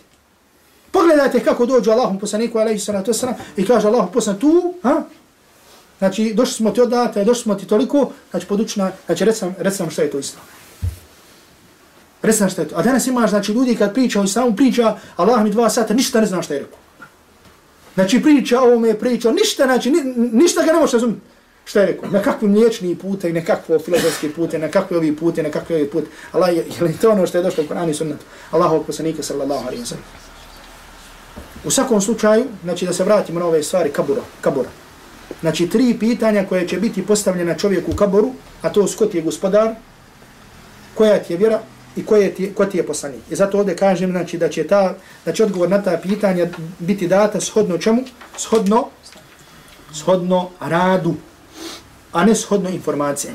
Pogledajte kako dođu Allahom poslaniku, alaihi sallatu wasalam, i kaže Allahom poslan tu, ha? Znači, došli smo ti odate, došli smo ti toliko, znači, podučna, znači, recam, recam šta je to islam. Recam šta je to. A danas imaš, znači, ljudi kad priča o islamu, priča, Allah mi dva sata, ništa ne zna šta je rekao. Znači, priča o ovome, priča, ništa, znači, ni, ništa ga ne može razumjeti. Šta je rekao? Na kakvu mliječni pute i nekakvo filozofski pute, na kakve ovi pute, na kakve ovi pute. Allah je, je li to ono što je došlo u Koranu i sunnetu? Allahu poslanika sallallahu alaihi wa sallam. U svakom slučaju, znači da se vratimo na ove stvari kabura, kabura. Znači tri pitanja koje će biti postavljena čovjeku u kaboru, a to su ko ti je gospodar, koja ti je vjera i koje ti, ko ti je poslanik. I zato ovdje kažem znači, da će ta, da će odgovor na ta pitanja biti data shodno čemu? Shodno, shodno radu, a ne shodno informacije.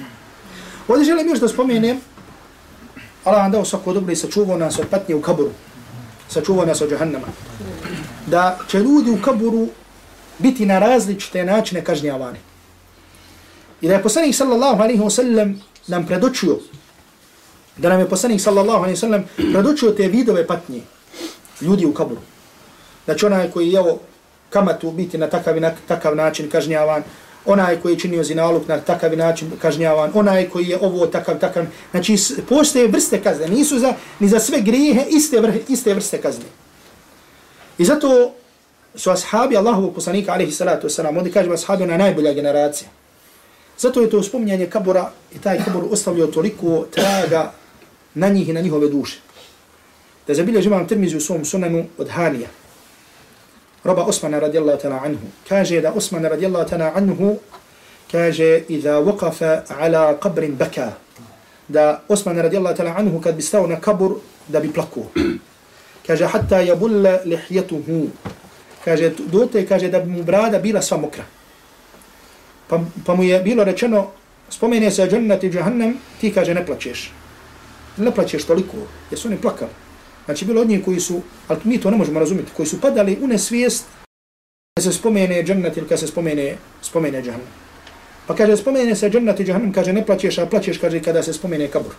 Ovdje želim još da spomenem, Allah vam dao svako dobro i sačuvao nas od patnje u kaburu, sačuvao nas od džahannama da će ljudi u kaburu biti na različite načine kažnjavani. I da je poslanik sallallahu alaihi wa sallam nam predočio, da nam je poslanik sallallahu alaihi wa sallam predočio te vidove patnje ljudi u kaburu. Da će onaj koji je kamatu biti na takav, na takav način kažnjavan, onaj koji je činio zinaluk na takav način kažnjavan, onaj koji je ovo takav, takav. Znači, postoje vrste kazne, nisu za, ni za sve grijehe iste, vr, iste vrste kazne. I zato su ashabi Allahovog poslanika, alaihi salatu wasalam, ovdje kažemo ashabi na najbolja generacija. Zato je to spominjanje kabura i taj kabur ostavljao toliko traga na njih i na njihove duše. Da zabilježi imam termizi u svom sunanu od Hanija. Roba Osmana radijallahu ta'la anhu. Kaže da Osmana radijallahu ta'la anhu kaže iza waqafa ala qabrin baka. Da Osmana radijallahu ta'la anhu kad bi stao na kabur da bi plakuo kaže hatta yabulla lihyatuhu kaže dote kaže da bi mu brada bila sva mokra pa, pa mu je bilo rečeno spomene se džennat i džahannam ti kaže ne plačeš ne plačeš toliko jer su oni plakali znači bilo od njih koji su ali mi to ne možemo razumjeti koji su padali u nesvijest kad se spomene džennet ili kad se spomene spomene džahannam pa kaže spomene se džennet i džahannam kaže ne plaćeš, a plačeš kaže kada se spomene kabur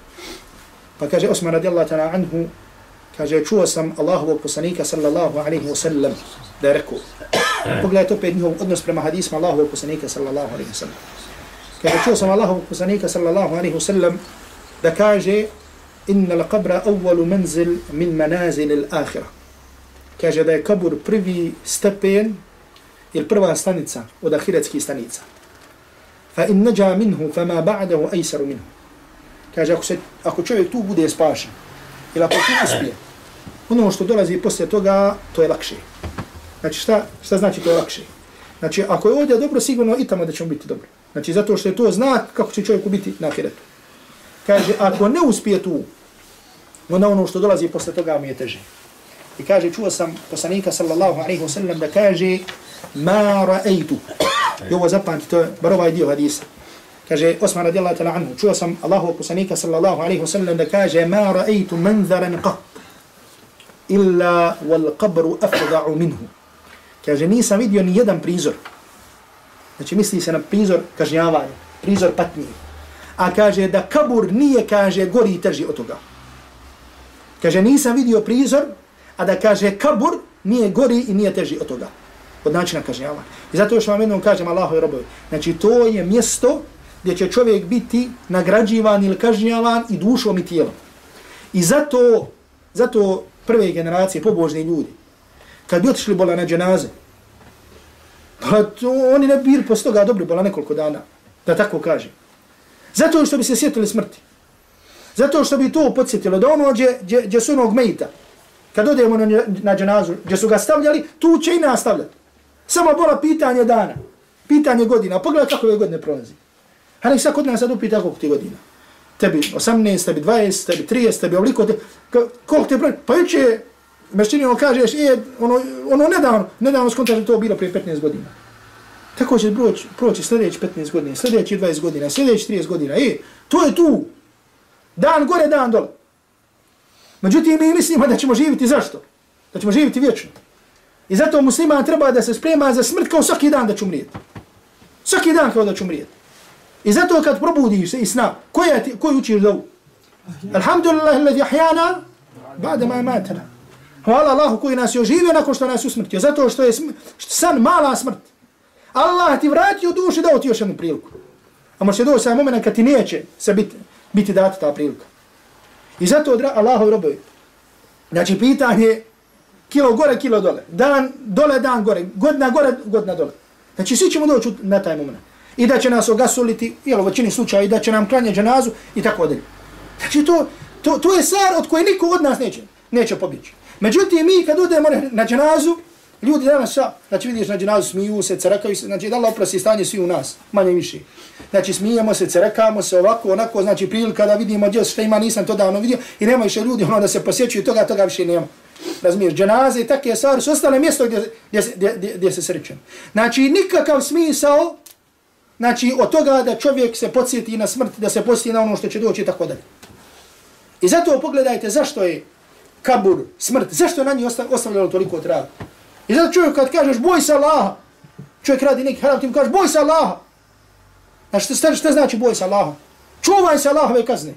pa kaže Osman radijallahu ta'ala anhu kaže, čuo sam Allahovog poslanika sallallahu alaihi wa sallam da je rekao. Pogledajte opet njihov odnos prema hadisma Allahovog poslanika sallallahu alaihi wa sallam. Kaže, čuo sam Allahovog poslanika sallallahu alaihi wa sallam da kaže, inna la qabra awwalu manzil min manazil al-akhirah. Kaže da je kabur prvi stepen ili prva stanica od ahiretskih stanica. Fa in naja minhu, fama ba'dahu aysaru minhu. Kaže, ako, se, ako čovjek tu bude spašen, ili ako tu uspije, ono što dolazi poslije toga, to je lakše. Znači šta, šta znači to je lakše? Znači ako je ovdje dobro, sigurno i tamo da ćemo biti dobro. Znači zato što je to znak kako će čovjeku biti na ahiretu. Kaže, ako ne uspije tu, onda ono što dolazi posle toga mu je teže. I kaže, čuo sam poslanika sallallahu alaihi wa sallam da kaže, ma ra'aytu. I ovo zapamti, to je bar ovaj dio hadisa. Kaže, Osman radijallahu ta'la anhu, čuo sam Allahu poslanika sallallahu alaihi wa sallam da kaže, ma ra'aytu manzaran qat illa wal qabru afda'u minhu. Kaže, nisam vidio ni jedan prizor. Znači, misli se na prizor kažnjavanja, prizor patnije. A kaže da kabur nije, kaže, gori i trži od toga. Kaže, nisam vidio prizor, a da kaže kabur nije gori i nije teži od toga. Od načina kažnjavanja. I zato još vam jednom kažem Allahu i robovi. Znači, to je mjesto gdje će čovjek biti nagrađivan ili kažnjavan i dušom i tijelom. I zato, zato prve generacije, pobožni ljudi, kad bi otišli bola na dženaze, pa to, oni ne bili posto toga dobri bola nekoliko dana, da tako kaže. Zato što bi se sjetili smrti. Zato što bi to podsjetilo, da ono gdje, gdje, gdje su onog mejta, kad odemo na, na dženazu, gdje su ga stavljali, tu će i nastavljati. Samo bola pitanje dana, pitanje godina, pogledaj kako je godine prolazi. A nek sad kod nas sad upita koliko ti godina tebi 18, tebi 20, tebi 30, tebi ovoliko, te, koliko te broj, pa juče mešćini ono kažeš, je, ono, ono nedavno, nedavno skontaš da to bilo prije 15 godina. Tako će proći, proći sljedeći 15 godina, sljedeći 20 godina, sljedeći 30 godina. E, to je tu. Dan gore, dan dole. Međutim, mi mislimo da ćemo živjeti zašto? Da ćemo živjeti vječno. I zato musliman treba da se sprema za smrt kao svaki dan da će umrijeti. Svaki dan kao da će umrijeti. I zato kad probudiš se i sna, koja ti, koji učiš dovu? Alhamdulillah, alladhi ahjana, ba'da ma matana. Hvala Allahu koji nas je oživio nakon što nas usmrtio. Zato što je san mala smrt. Allah ti vratio dušu dao ti još jednu priliku. A može doći sam moment kad ti neće se biti, biti data ta prilika. I zato Allahu robovi. Znači pitanje kilo gore, kilo dole. Dan dole, dan gore. Godina gore, godina dole. Znači svi ćemo doći na taj moment. I da će nas ogasuliti, jel u većini slučaja, i da će nam klanje dženazu i tako dalje. Znači to, to, to je sar od koje niko od nas neće, neće pobjeći. Međutim, mi kad odemo na dženazu, ljudi danas sa, znači vidiš znači, na dženazu, smiju se, crkaju se, znači da Allah oprosti stanje svi u nas, manje više. Znači smijemo se, crkamo se ovako, onako, znači prilika da vidimo gdje što ima, nisam to davno vidio i nema više ljudi ono da se posjećuju, toga, toga više nema. Razumiješ, dženaze i takve stvari su ostale mjesto gdje, gdje, gdje, gdje, gdje se srećem. Znači nikakav smisao, znači od toga da čovjek se podsjeti na smrt, da se podsjeti na ono što će doći i tako dalje. I zato pogledajte zašto je kabur, smrt, zašto je na njih ostavljalo toliko traga. I zato čovjek kad kažeš boj se Allaha, čovjek radi neki haram, ti mu kažeš boj se Allaha. Znači šta, šta znači boj se Allaha? Čuvaj se Allahove kazne.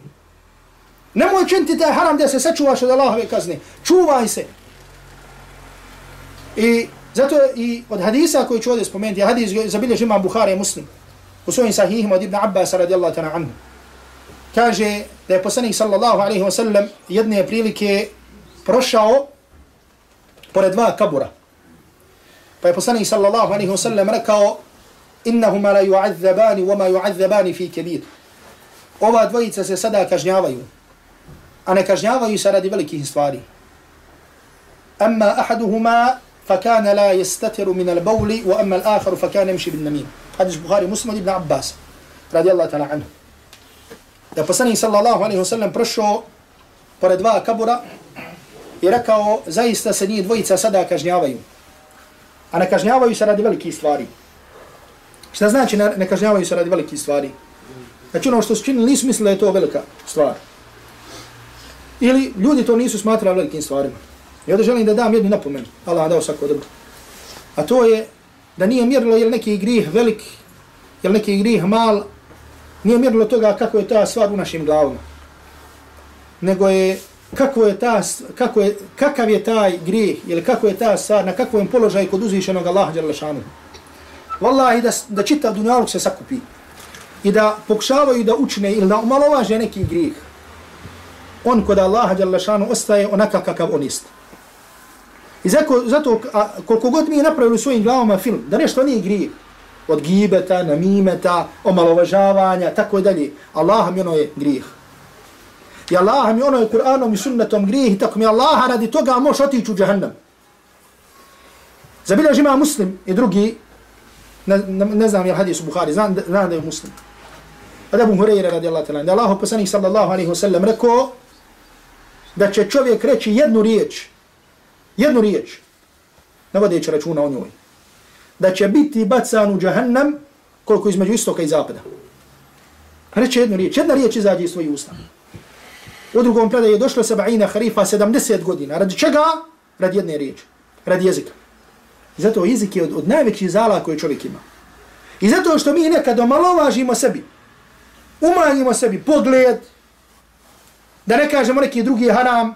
Nemoj činiti taj haram da se sačuvaš od Allahove kazne. Čuvaj se. I zato i od hadisa koji ću ovdje spomenuti, hadis zabilježi imam Bukhari muslim u svojim sahihima od Ibn Abbas radijallahu ta'ala anhu. Kaže da je poslanik sallallahu alaihi wa sallam jedne prilike prošao pored dva kabura. Pa je poslanik sallallahu alaihi wa sallam rekao innahuma la yu'adzabani wa ma yu'adzabani fi kebir. Ova dvojica se sada kažnjavaju, a ne kažnjavaju se radi velikih stvari. Amma ahaduhuma فكان لا يستتر من البول واما الاخر فكان يمشي بالنميم حديث البخاري مسلم ابن عباس رضي الله تعالى عنه da poslanik sallallahu alaihi wasallam prošao pored dva kabura i rekao zaista se nije dvojica sada kažnjavaju. A ne kažnjavaju se radi velikih stvari. Šta znači ne kažnjavaju se radi velikih stvari? Znači ono što su činili nisu mislili da je to velika stvar. Ili ljudi to nisu smatrali velikim stvarima. I ovdje želim da dam jednu napomenu. Allah dao svako dobro. A to je da nije mjerilo je neki grih velik, je neki grih mal, nije mjerilo toga kako je ta stvar u našim glavama. Nego je kako je ta, kako je, kakav je taj grijeh, ili kako je ta stvar, na kakvom položaju kod uzvišenog Allaha djela šanu. Wallahi da, da čita dunjaluk se sakupi i da pokušavaju da učine ili da umalovaže neki grijeh, on kod Allaha djela šanu ostaje onaka kakav on ist. I zato, zato a, koliko god mi je napravili svojim glavama film, da nešto nije grijeh, od gibeta, namimeta, omalovažavanja, tako dalje, Allah mi ono je grijeh. I Allah mi ono je Kur'anom i sunnetom grijeh, tako mi Allaha radi toga moš otići u džahannam. Zabilja ima muslim i drugi, ne, ne, ne znam je hadis u Bukhari, znam, znam da je muslim. Od Abu Hureyre radi Allah talan, da Allah poslanih sallallahu alaihi wa sallam rekao da će čovjek reći jednu riječ, jednu riječ, ne vodeći računa o njoj, da će biti bacan u džahannam koliko između istoka i zapada. Reći jednu riječ, jedna riječ izađe iz svojih usta. U drugom predaju je došlo sabajina harifa 70 godina. Radi čega? Radi jedne riječi. Radi jezika. I zato jezik je od, od najvećih zala koje čovjek ima. I zato što mi nekad omalovažimo sebi, umanjimo sebi pogled, da ne kažemo neki drugi haram,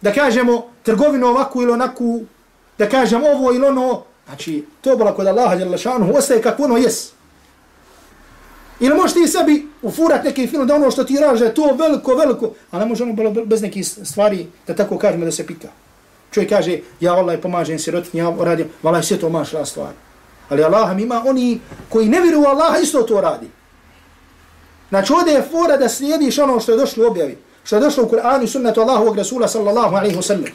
da kažemo trgovinu ovakvu ili onakvu, da kažemo ovo ili ono, znači to bila kod Allaha jalla šanuhu, ostaje kako ono jes. Ili možeš ti sebi ufurat neki film da ono što ti raže je to veliko, veliko, a ne može ono bez nekih stvari da tako kažemo da se pika. Čovjek kaže, ja Allah pomažem sirotinji, ja radim, valaj sve to mašla stvar. Ali Allah ima oni koji ne vjeruju Allaha isto to radi. Znači ovdje je fora da slijediš ono što je došlo u objavi. Što je došlo u Kur'anu i sunnetu Allahovog Rasula sallallahu alaihi wa sallam.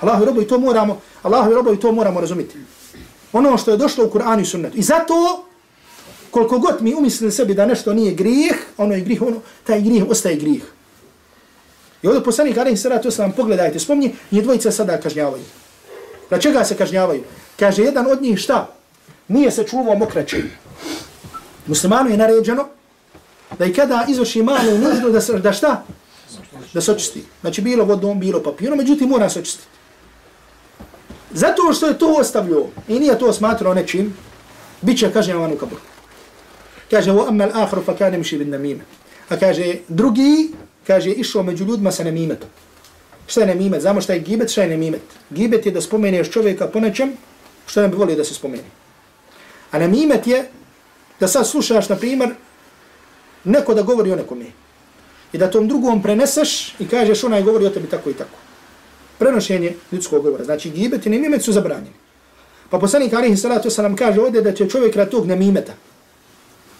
Allahu robovi to moramo, Allahu robovi to moramo razumjeti. Ono što je došlo u Kur'anu i sunnetu. I zato koliko god mi umislili sebi da nešto nije grijeh, ono je grijeh, ono, taj grijeh ostaje grijeh. I ovdje poslanik Alayhi Salatu Oslam, pogledajte, spomni, njih dvojica sada kažnjavaju. Na čega se kažnjavaju? Kaže, jedan od njih šta? Nije se čuvao mokraće. Muslimanu je naređeno da i kada izvrši malu nuždu da, se, da šta? Da se očisti. Znači bilo vodom, bilo papirom, međutim mora se očistiti. Zato što je to ostavio i nije to smatrao nečim, bit će kažnjavan u kaburu. Kaže, o amal ahru fa kana miši bin namima. A kaže, drugi, kaže, išao među ljudima sa namimetom. Šta je namimet? Znamo šta je gibet, šta je namimet? Gibet je da spomeneš čovjeka po nečem što ne bi volio da se spomeni. A namimet je da sad slušaš, na primjer, neko da govori o nekome. I da tom drugom preneseš i kažeš onaj govori o tebi tako i tako. Prenošenje ljudskog govora. Znači, gibet i namimet su zabranjeni. Pa poslanik Alihi Salatu Salam kaže ovdje da će čovjek rad tog namimeta.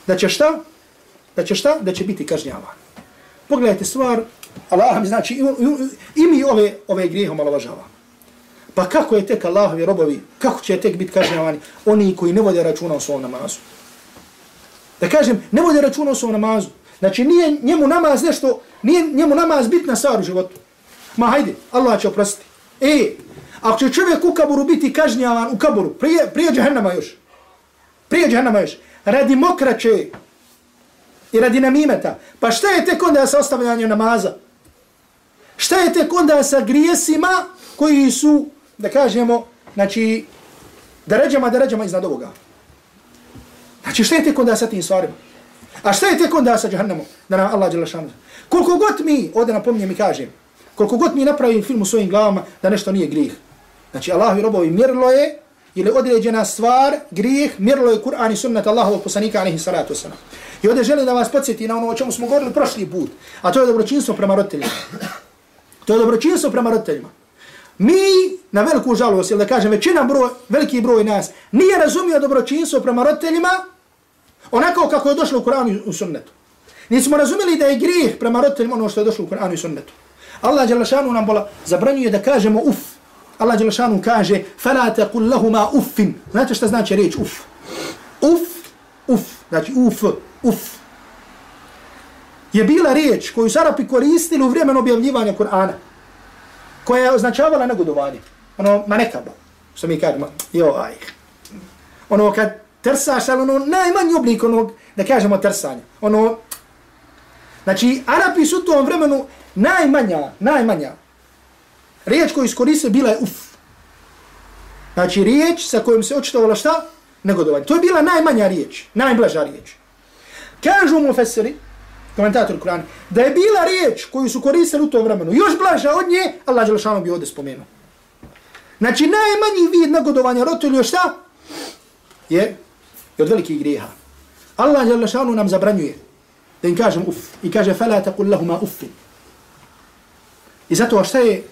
Da će šta? Da će šta? Da će biti kažnjavan. Pogledajte stvar, Allah mi znači, i, i, i mi ove, ove grijehe omalovažava. Pa kako je tek Allahovi robovi, kako će tek biti kažnjavani oni koji ne vode računa o svom namazu? Da kažem, ne vode računa o svom namazu. Znači nije njemu namaz nešto, nije njemu namaz bitna stvar u životu. Ma hajde, Allah će oprostiti. E, ako će čovjek u kaburu biti kažnjavan u kaburu, prije, prije džahnama još, prije džahnama još, radi mokraće i radi namimeta, pa šta je tek onda sa ostavljanjem namaza? Šta je tek onda sa grijesima koji su, da kažemo, znači, da ređama, da ređama iznad ovoga? Znači, šta je tek onda sa tim stvarima? A šta je tek onda sa džahennamom? Da nam Allah djela šanu. Koliko god mi, ovdje napomnijem i kažem, koliko god mi napravim film u svojim glavama da nešto nije grijeh. Znači, Allah i robovi mjerlo je, ili određena stvar, grijeh, mirlo je Kur'an i sunnet Allahovog poslanika, alaihi salatu wasalam. I ovdje želim da vas podsjeti na ono o čemu smo govorili prošli put, a to je dobročinstvo prema roditeljima. To je dobročinstvo prema roditeljima. Mi, na veliku žalost, ili da kažem, većina broj, veliki broj nas, nije razumio dobročinstvo prema roditeljima onako kako je došlo u Kur'anu i sunnetu. Nismo razumeli da je grijeh prema roditeljima ono što je došlo u Kur'anu i sunnetu. Allah Đelešanu nam bola zabranjuje da kažemo uf. Allah Đalašanu kaže فَلَا تَقُلْ لَهُمَا uffin. Znate šta znači riječ uf? Uf, uf, znači uf, uf. Je bila riječ koju Sarapi koristili u vremenu objavljivanja Kur'ana koja je označavala negodovanje. Ono, ma neka ba. Što mi kažemo, jo, aj. Ono, kad trsaš, ali ono, najmanji oblik onog, da kažemo, trsanja. Ono, znači, Arapi su u tom vremenu najmanja, najmanja riječ koju iskoriste bila je uf. Znači, riječ sa kojom se očitovala šta? Negodovanje. To je bila najmanja riječ, najblaža riječ. Kažu mu fesiri, komentator Kur'ana, da je bila riječ koju su koristili u tom vremenu, još blaža od nje, Allah Đelešanu bi ovdje spomenuo. Znači, najmanji vid negodovanja roditelju je šta? Je, je od velikih grijeha. Allah Đelešanu nam zabranjuje da im kažem uf. I kaže, fela taqul lahuma uffin. I zato šta je,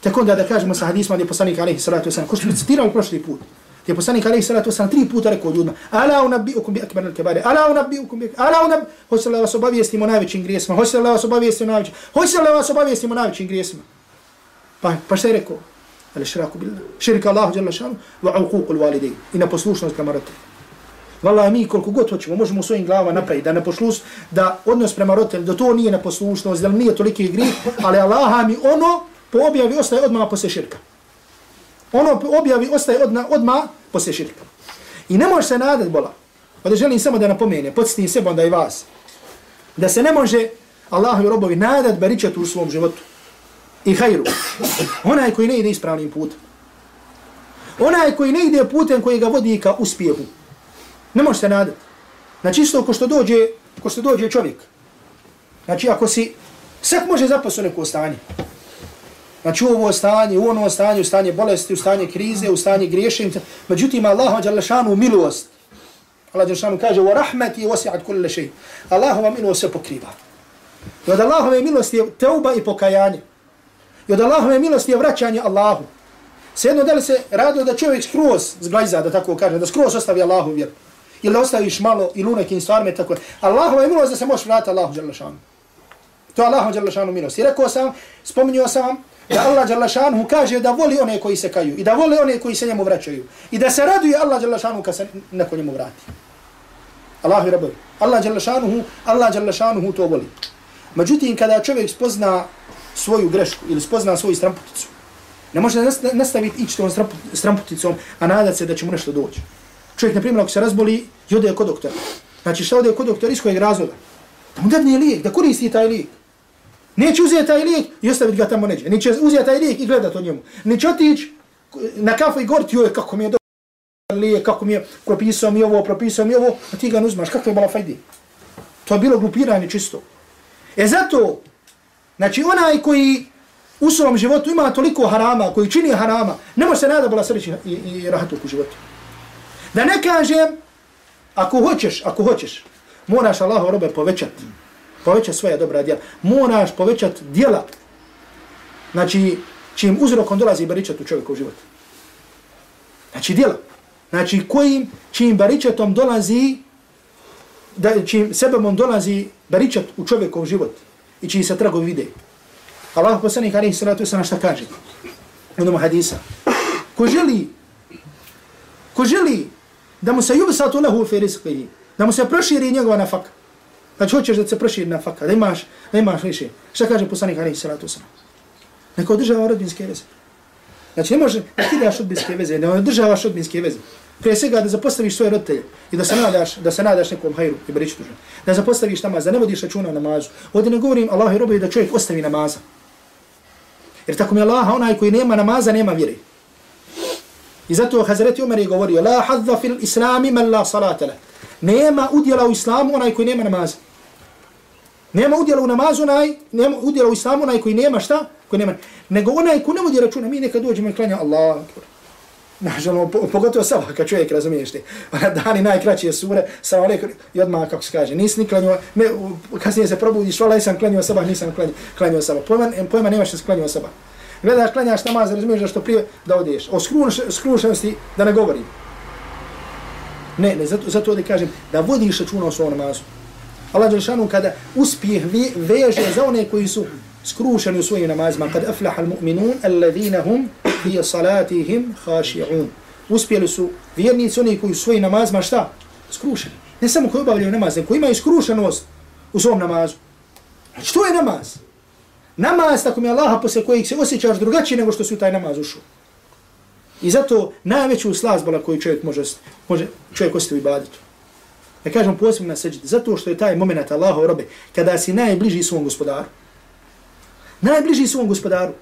tako onda da kažemo sa hadisma gdje poslanik alaihi salatu wasalam, ko što citirali prošli put, gdje poslanik alaihi salatu wasalam tri puta rekao ljudima, ala unabbi'ukum bi akbar al-kabari, ala unabbi'ukum bi, ala unab, hoće li vas obavijestimo najvećim grijesima, hoće li vas obavijestimo najvećim, hoće li vas obavijestimo najvećim grijesima. Pa, pa šta je rekao? Ali širaku billah, širka Allahu jalla šanu, wa uququl walidej, i na poslušnost prema roditelju. Vala mi koliko god hoćemo, možemo u svojim glavama napraviti da ne pošlus, da odnos prema roditelju, da to nije neposlušnost, da nije toliki grih, ali Allaha mi ono po objavi ostaje odmah posle širka. Ono po objavi ostaje odna, odmah posle širka. I ne može se nadat, bola. Ovdje želim samo da napomenem, podsjetim sebe onda i vas, da se ne može Allahovi robovi nadat baričat u svom životu. I hajru. Onaj koji ne ide ispravnim putem. Onaj koji ne ide putem koji ga vodi ka uspjehu. Ne može se nadat. Znači isto ko što dođe, ko što dođe čovjek. Znači ako si, sve može zapasti u neko stanje. Znači u ovo stanje, u ono stanje, u stanje bolesti, u stanje krize, u stanje griješenja. Međutim, Allah je milost. Allah je kaže, wa rahmeti wasi'at kulle še'i. Allahova milost se pokriva. I od Allahove milosti je teuba i pokajanje. I od Allahove milosti je vraćanje Allahu. Svejedno da li se radio da čovjek skroz zglajza, da tako kaže, da skroz ostavi Allahu vjeru ili ostaviš malo ili u nekim stvarima tako. Allahova je milost da se možeš vratiti Allahu dželle. To je Allahu dželle milost. I rekao sam, spominjao sam da Allah dželle šanu kaže da voli one koji se kaju i da voli one koji se njemu vraćaju i da se raduje Allah dželle šanu kad se neko njemu vrati. Allahu i rabbi. Allah dželle šanu, Allah dželle šanu to voli. Međutim kada čovjek spozna svoju grešku ili spozna svoju stramputicu, ne može nastaviti ići tom stramputicom, a nadat se da će mu nešto doći. Čovjek, na primjer, ako se razboli, i ode kod doktora. Znači, šta ode kod doktora, iz kojeg razloga? Da mu dadne lijek, da koristi taj lijek. Neće uzeti taj lijek i ostaviti ga tamo neđe. Neće uzeti taj lijek i gledati o njemu. Neće otići eh, na kafu i govoriti, joj, kako mi je dobro lijek, kako mi je propisao mi ovo, propisao mi ovo, a ti ga ne uzmaš, kako je bala fajdi? To je bilo glupiranje čisto. E zato, znači onaj koji u svom životu ima toliko harama, koji čini harama, ne može se nada bila sreći i, i rahatuk u životu. Da ne kažem, ako hoćeš, ako hoćeš, moraš Allahu robe povećati, Poveća svoja dobra djela, moraš povećati djela, znači čim uzrokom dolazi baričat u čovjeku u život. Znači djela, znači kojim, čim baričatom dolazi, da, čim sebebom dolazi baričat u čovjeku u život i čiji se tragovi vide. Allah poslanik alaihi salatu wasalam šta kaže? U onom hadisa. Ko želi, ko želi da mu se yubsatu lahu fi rizqihi, da mu se proširi njegova nafaka. Znači hoćeš da se proširi nafaka, da imaš, da imaš više. Šta kaže poslanik Ali salatu wasalam? Neko održava rodbinske veze. Znači ne može ne ti daš rodbinske veze, ne održavaš rodbinske veze. Prije svega da zapostaviš svoje roditelje i da se nadaš, da se nadaš nekom hajru i beriču. Da zapostaviš namaz, da ne vodiš računa o namazu. Ovdje ne govorim Allah i robovi da čovjek ostavi namaza. Jer tako mi Allah, onaj koji nema namaza, nema vjere. I zato Hazreti Umar je govorio, la hadza fil islami man la salata. Nema udjela u islamu onaj koji nema namaza. Nema udjela u namazu naj, nema udjela u islamu naj koji nema šta? Koji nema. Nego onaj ko ne vodi računa, mi nekad dođemo i klanja Allah. Nažalno, pogotovo sabah, kad čovjek razumiješ ti. Ona dani najkraće sure, sa alaikum, i odmah, kako se kaže, nisi ni klanio, ne, kasnije se probudiš, vala, sam klanio sabah, nisam klanio, klanio sabah. Pojma, pojma nemaš da se klanio sabah. Gledaš, klanjaš namaz, razumiješ da što prije da odeš. O skrušenosti da ne govorim. Ne, ne, zato, zato da kažem, da vodiš računa o svom namazu. Allah Đelšanu kada uspjeh veže za one koji su skrušeni u svojim namazima, kad aflaha al-mu'minun, alladhina hum fi salatihim khashi'un. Uspjeli su vjernici oni koji su svojim namazima šta? Skrušeni. Ne samo koji obavljaju namaz, koji imaju skrušenost u svom namazu. Znači, to je namaz. Namaz, tako mi je Allaha posle kojeg se osjećaš drugačije nego što si u taj namaz ušao. I zato najveću slazbola koju čovjek može, može čovjek ostavi baditu. Ja kažem posebno na seđiti, zato što je taj moment Allahov robe, kada si najbliži svom gospodaru. Najbliži svom gospodaru.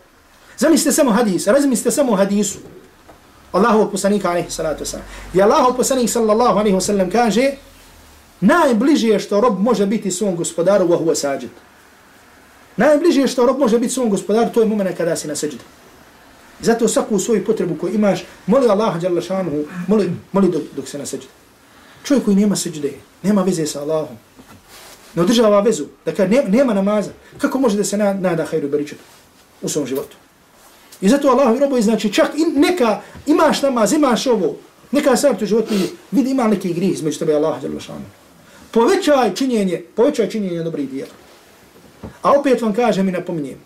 Zamislite samo hadis, razmislite samo hadisu. Allahu poslanika alaihi salatu wasalam. I Allahu poslanik sallallahu alaihi wasallam kaže, najbliže što rob može biti svom gospodaru, wa huwa sađid. Najbliže što rob može biti svom gospodaru, to je moment kada si na seđidu. Zato svaku svoju potrebu koju imaš, moli Allah, dželle šanuhu, moli, moli dok, dok se na seđidu. Čovjek koji nema seđde, nema veze sa Allahom, ne održava vezu, dakle nema, nema namaza, kako može da se nada hajru beričetu u svom životu? I zato Allah i robovi, znači čak i neka, imaš namaz, imaš ovo, neka sam tu životu vidi ima neki grih između tebe Allah, jalla šanuhu. Povećaj činjenje, povećaj činjenje dobrih dijela. A opet vam kažem i napominjem.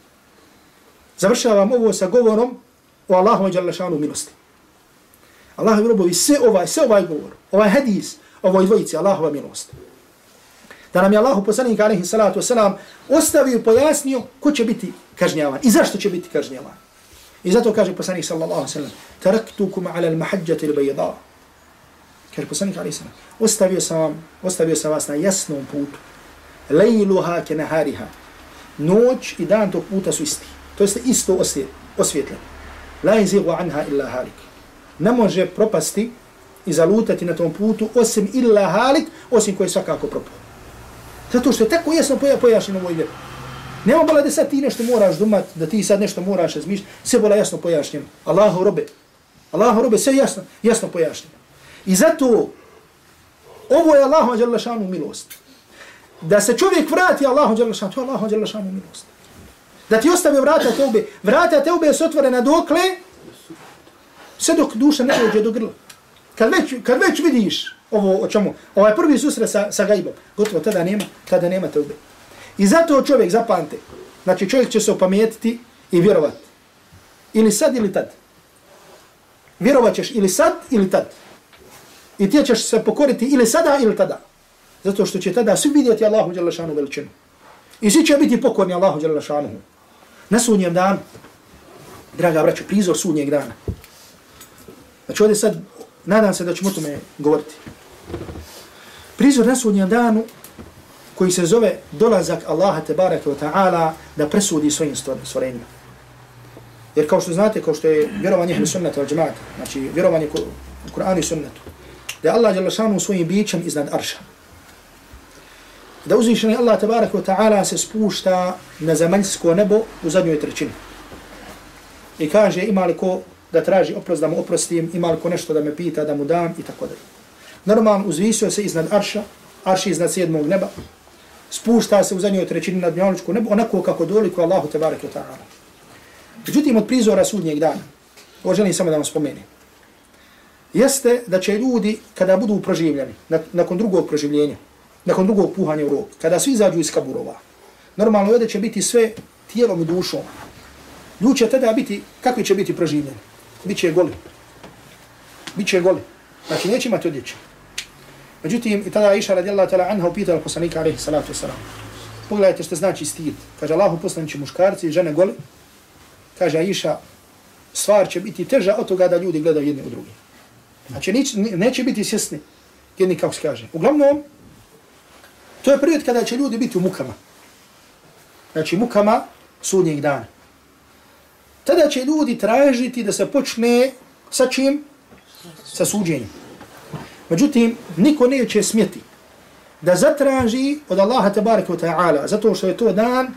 Završavam ovo sa govorom o Allahu i šanu milosti. Allah robovi, sve ovaj, sve ovaj govor, ovaj hadis, ovoj dvojici, Allahova milost. Da nam je Allah poslanik alaihi salatu wasalam ostavio i pojasnio ko će biti kažnjavan i zašto će biti kažnjavan. I zato kaže poslanik sallallahu sallam taraktukum ala al-mahajjati l-bayda. Kaže poslanik alaihi sallam ostavio sam, vam, ostavio sam vas na jasnom putu. Lejluha ke nahariha noć i dan tog puta su isti. To jeste isto osvjetljeno. La izigu anha illa halik. Ne može propasti i zalutati na tom putu osim illa halik, osim koji svakako propao. Zato što je tako jasno pojašnjeno u ovoj vjeru. Nema bola da sad ti nešto moraš dumat, da ti sad nešto moraš razmišljati, sve bola jasno pojašnjeno. Allahu robe. Allahu robe, sve jasno, jasno pojašnjeno. I zato ovo je Allahu ađala milost da se čovjek vrati Allahu dželle to je Allahu dželle milost. Da ti ostavi vrata teube, vrata teube su otvorena dokle sve dok duša ne dođe do grla. Kad već, kad već vidiš ovo o čemu, ovaj prvi susret sa, sa gajbom, gotovo tada nema, tada nema tebe. I zato čovjek zapamte, znači čovjek će se opametiti i vjerovati. Ili sad ili tad. Vjerovat ćeš ili sad ili tad. I ti ćeš se pokoriti ili sada ili tada. Zato što će tada svi vidjeti Allahu Đalešanu veličinu. I svi će biti pokorni Allahu Đalešanu. Na sunnjem danu, draga braću, prizor sunnjeg dana. Znači ovdje sad, nadam se da ćemo o tome govoriti. Prizor na sudnjem danu, koji se zove dolazak Allaha te barake wa ta'ala da presudi svojim stvorenjima. Jer kao što znate, kao što je vjerovanje ehli sunnata al džemata, znači vjerovanje u Kur'anu i sunnetu, da je Allah djelašanu svojim bićem iznad arša. Da uzvišeni Allah tebareke wa ta'ala se spušta na zemaljsko nebo u zadnjoj trećini. I kaže ima li ko da traži oprost da mu oprostim, ima li ko nešto da me pita da mu dam i tako dalje. Normalno uzvisio se iznad arša, Arš iznad sedmog neba, spušta se u zadnjoj trećini na dnjavničku nebo, onako kako doliko Allahu te wa ta'ala. Međutim, od prizora sudnjeg dana, ovo želim samo da vam spomenem, jeste da će ljudi, kada budu proživljeni, nakon drugog proživljenja, nakon drugog puhanja u rok, kada svi izađu iz kaburova, normalno ovdje će biti sve tijelom i dušom. Ljudi će tada biti, kakvi će biti proživljeni? Biće goli. Biće goli. Znači, neće imati odjeće. Međutim, i tada Iša radijallahu ta'la anha upitala poslanika alaihi salatu wasalam. Pogledajte što znači stid. Kaže, Allahu poslanići muškarci i žene goli. Kaže Aisha, stvar će biti teža od toga da ljudi gledaju jedni u drugi. Znači, neće, neće biti svjesni jedni kako se kaže. Uglavnom, to je period kada će ljudi biti u mukama. Znači, mukama sudnjeg dana. Tada će ljudi tražiti da se počne sa čim? Sa suđenjem. Međutim, niko neće smjeti da zatraži od Allaha tabaraka wa ta'ala, zato što je to dan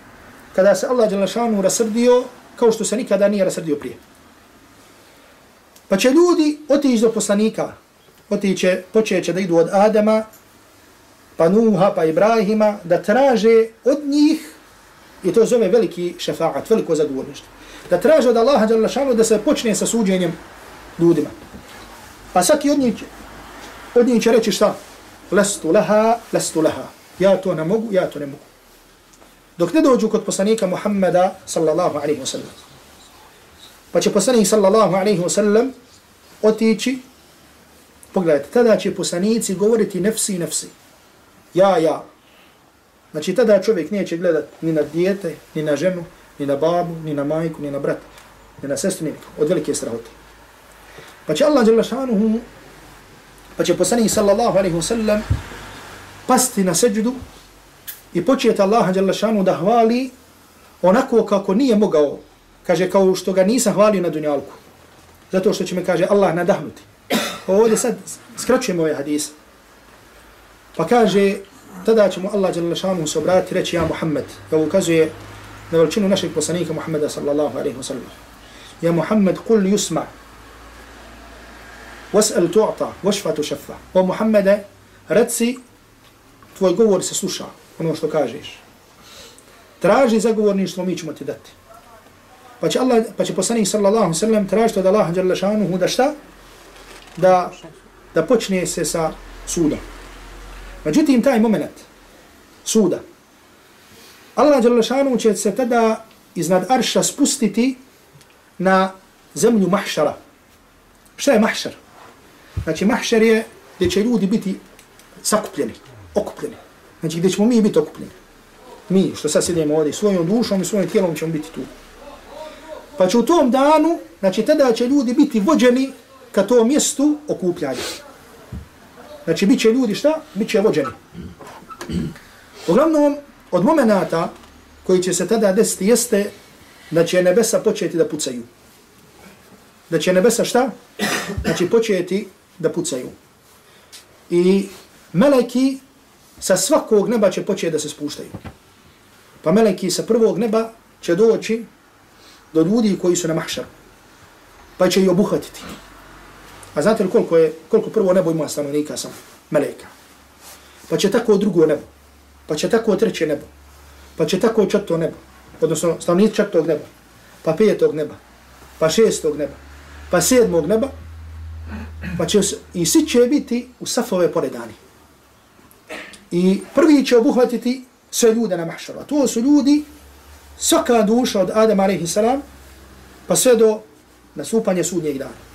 kada se Allah Đalašanu rasrdio kao što se nikada nije rasrdio prije. Pa će ljudi otići do poslanika, otiće, počeće da idu od Adama, pa Nuha, pa Ibrahima, da traže od njih, i to zove veliki šefaat, veliko zadovoljništvo da traže od Allaha Đalešanu da se počne sa suđenjem ljudima. Pa svaki od njih, od njih će reći šta? Lestu laha, lestu laha. Ja to ne mogu, ja to ne mogu dok ne dođu kod poslanika Muhammeda sallallahu alaihi wa sallam. Pa će poslanik sallallahu alaihi wa sallam otići, pogledajte, tada će poslanici govoriti nefsi, nefsi. Ja, ja. Znači tada čovjek neće gledat ni na dijete, ni na ženu, ni na babu, ni na majku, ni na brata, ni na sestru, ni od velike strahote. Pa će Allah jalla pa će poslanih sallallahu alaihi wa sallam pasti na seđudu i početi Allaha Đalešanu da hvali onako kako nije mogao, kaže kao što ga nisam hvalio na dunjalku. Zato što će me, kaže, Allah nadahnuti. Ovdje sad skraćujemo ovaj hadis. Pa kaže, tada će mu Allah Đalešanu se obrati reći ja Muhammed. Ja ukazuje na veličinu našeg poslanika Muhammeda sallallahu alaihi wa sallam. Ja Muhammed, kul yusma, was'al tu'ta, washfa tu. O Muhammede, reci, tvoj govor se sluša ono što kažeš. Traži zagovorništvo, mi ćemo ti dati. Pa će, Allah, pa će poslanik sallallahu sallam tražiti od Allaha jalla šanuhu da šta? Da, da počne se sa sudom. Međutim, taj moment suda, Allah Đalešanu će se tada iznad arša spustiti na zemlju mahšara. Šta je mahšar? Znači, mahšar je gdje će ljudi biti sakupljeni, okupljeni. Znači gdje ćemo mi biti okupljeni. Mi što sad sjedimo ovdje, svojom dušom i svojim tijelom ćemo biti tu. Pa će u tom danu, znači tada će ljudi biti vođeni ka tom mjestu okupljanja. Znači bit će ljudi šta? Bit će vođeni. Uglavnom, od momenata koji će se tada desiti jeste da će nebesa početi da pucaju. Da će nebesa šta? Znači početi da pucaju. I meleki sa svakog neba će početi da se spuštaju. Pa meleki sa prvog neba će doći do ljudi koji su na mahšaru. Pa će ih obuhatiti. A znate li koliko, je, koliko prvo nebo ima stanovnika sam? Meleka. Pa će tako drugo nebo. Pa će tako treće nebo. Pa će tako četvrto nebo. Odnosno stanovnici četvrtog neba. Pa petog neba. Pa šestog neba. Pa sedmog neba. Pa će, i svi će biti u safove poredani. I prvi će obuhvatiti sve ljude na mahšaru. To su ljudi, svaka duša od Adama a.s. pa sve do nasupanja sudnjeg dana.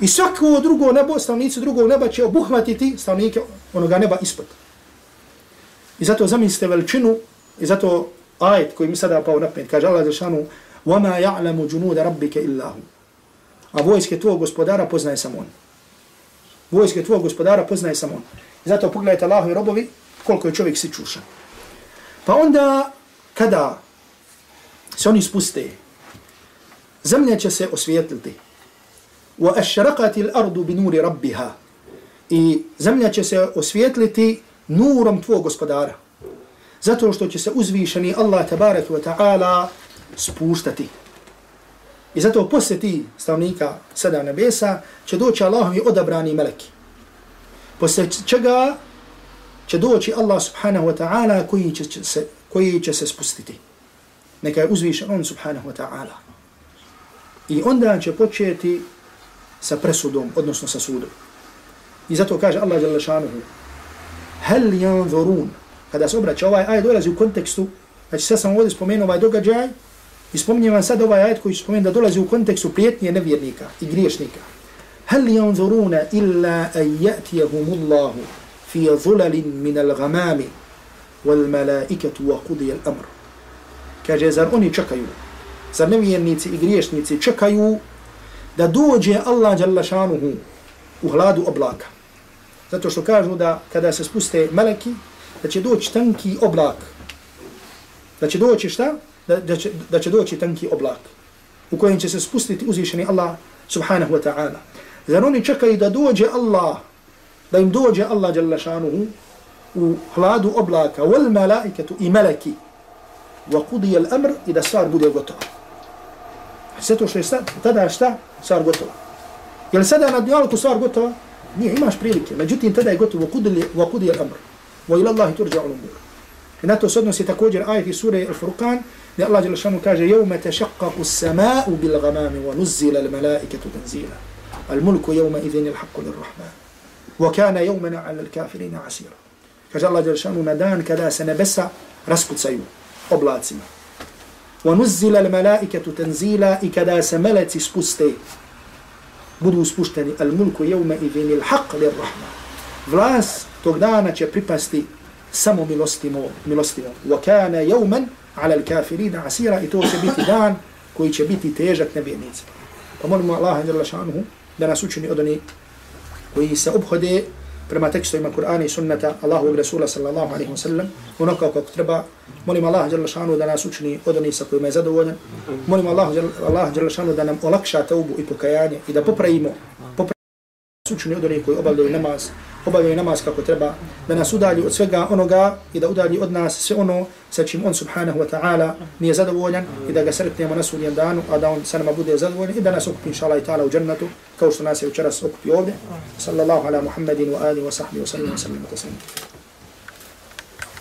I svako drugo nebo, stavnici drugog neba će obuhvatiti stavnike onoga neba ispod. I zato zamislite veličinu, i zato ajet koji mi sada pao na pamet, kaže Allah Đelšanu, وَمَا يَعْلَمُ جُنُودَ رَبِّكَ إِلَّهُ A vojske tvojeg gospodara poznaje samo on. Vojske tvojeg gospodara poznaje samo on. I zato pogledajte Allahovi robovi koliko je čovjek si čušan. Pa onda, kada se oni spuste, zemlja će se osvijetliti. وَأَشْرَقَتِ الْأَرْضُ بِنُورِ رَبِّهَا I zemlja će se osvijetliti nurom tvojeg gospodara. Zato što će se uzvišeni Allah tabaraka wa ta'ala spuštati. I zato poslije ti stavnika sada nebesa će doći Allahovi odabrani meleki. Poslije čega će doći Allah subhanahu wa ta'ala koji, će se, koji će se spustiti. Neka je uzvišen on subhanahu wa ta'ala. I onda će početi sa presudom, odnosno sa sudom. I zato kaže Allah jalla šanuhu Hel yanzurun Kada se obraća ovaj ajet dolazi u kontekstu Znači sad sam ovdje spomenuo ovaj događaj I spominjem vam sad ovaj ajet koji ću spomenuti da dolazi u kontekstu prijetnije nevjernika i griješnika. Hel yanzuruna illa an ya'tiyahum Allahu fi zulalin min al-ghamami wal malaikatu wa qudiya al-amr. Kaže zar oni čekaju? Zar nevjernici i griješnici čekaju da dođe Allah dželle šanuhu u hladu oblaka? Zato što kažu da kada se spuste meleki, da će doći tanki oblak. Da će doći šta? da, da, će, da će doći tanki oblak u kojem će se spustiti uzvišeni Allah subhanahu wa ta'ala. Zar oni čekaju da dođe Allah, da im dođe Allah jalla šanuhu u hladu oblaka, wal malaikatu i meleki, wa kudi al amr i da stvar bude gotova. Sve to što je sad, tada šta? Stvar gotova. Je li sada na dijalku stvar gotova? Nije, imaš prilike. Međutim, tada je gotovo, wa kudi al amr. Wa ila Allahi turđa ul umur. I na to se odnosi također ajeti sure Al-Furqan, gdje Allah Đelešanu kaže يَوْمَ تَشَقَّقُ السَّمَاءُ بِالْغَمَامِ وَنُزِّلَ الْمَلَائِكَةُ تَنْزِيلًا الْمُلْكُ يَوْمَ إِذِنِ الْحَقُّ لِلرَّحْمَنِ وَكَانَ يَوْمَنَا عَلَى الْكَافِرِينَ عَسِيرًا Kaže Allah Đelešanu na dan kada se nebesa raskucaju oblacima. وَنُزِّلَ الْمَلَائِكَةُ تَنْزِيلًا i kada se meleci spuste budu spušteni الْمُلْكُ يَوْمَ إِذِنِ الْحَقُّ لِلرَّحْمَنِ Vlas tog dana će pripasti samo milostivo, milostivo. Wa kana yawman ala al-kafirin asira i to će biti dan koji će biti težak nevjernicima. Pa molimo Allaha da nas učini od onih koji se obhode prema tekstovima Kur'ana i sunnata Allahovog Rasula sallallahu alaihi wa sallam onako kako treba. Molim Allah dželle šanehu da nas učini od onih sa kojima je zadovoljan. Molim Allah dželle šanehu da nam olakša taubu i pokajanje i da popravimo, popravimo učini od onih koji obavljaju namaz, obavljaju namaz kako treba, da nas udalji od svega onoga i da udalji od nas sve ono sa čim on subhanahu wa ta'ala nije zadovoljan i da ga sretnemo na sudnjem danu, a da on sa nama bude zadovoljan i da nas okupi inša Allah i ta'ala u džennetu kao što nas je večeras okupio ovdje. Sallallahu ala Muhammedin wa alihi wa sahbihi wa sallam wa sallam wa sallam.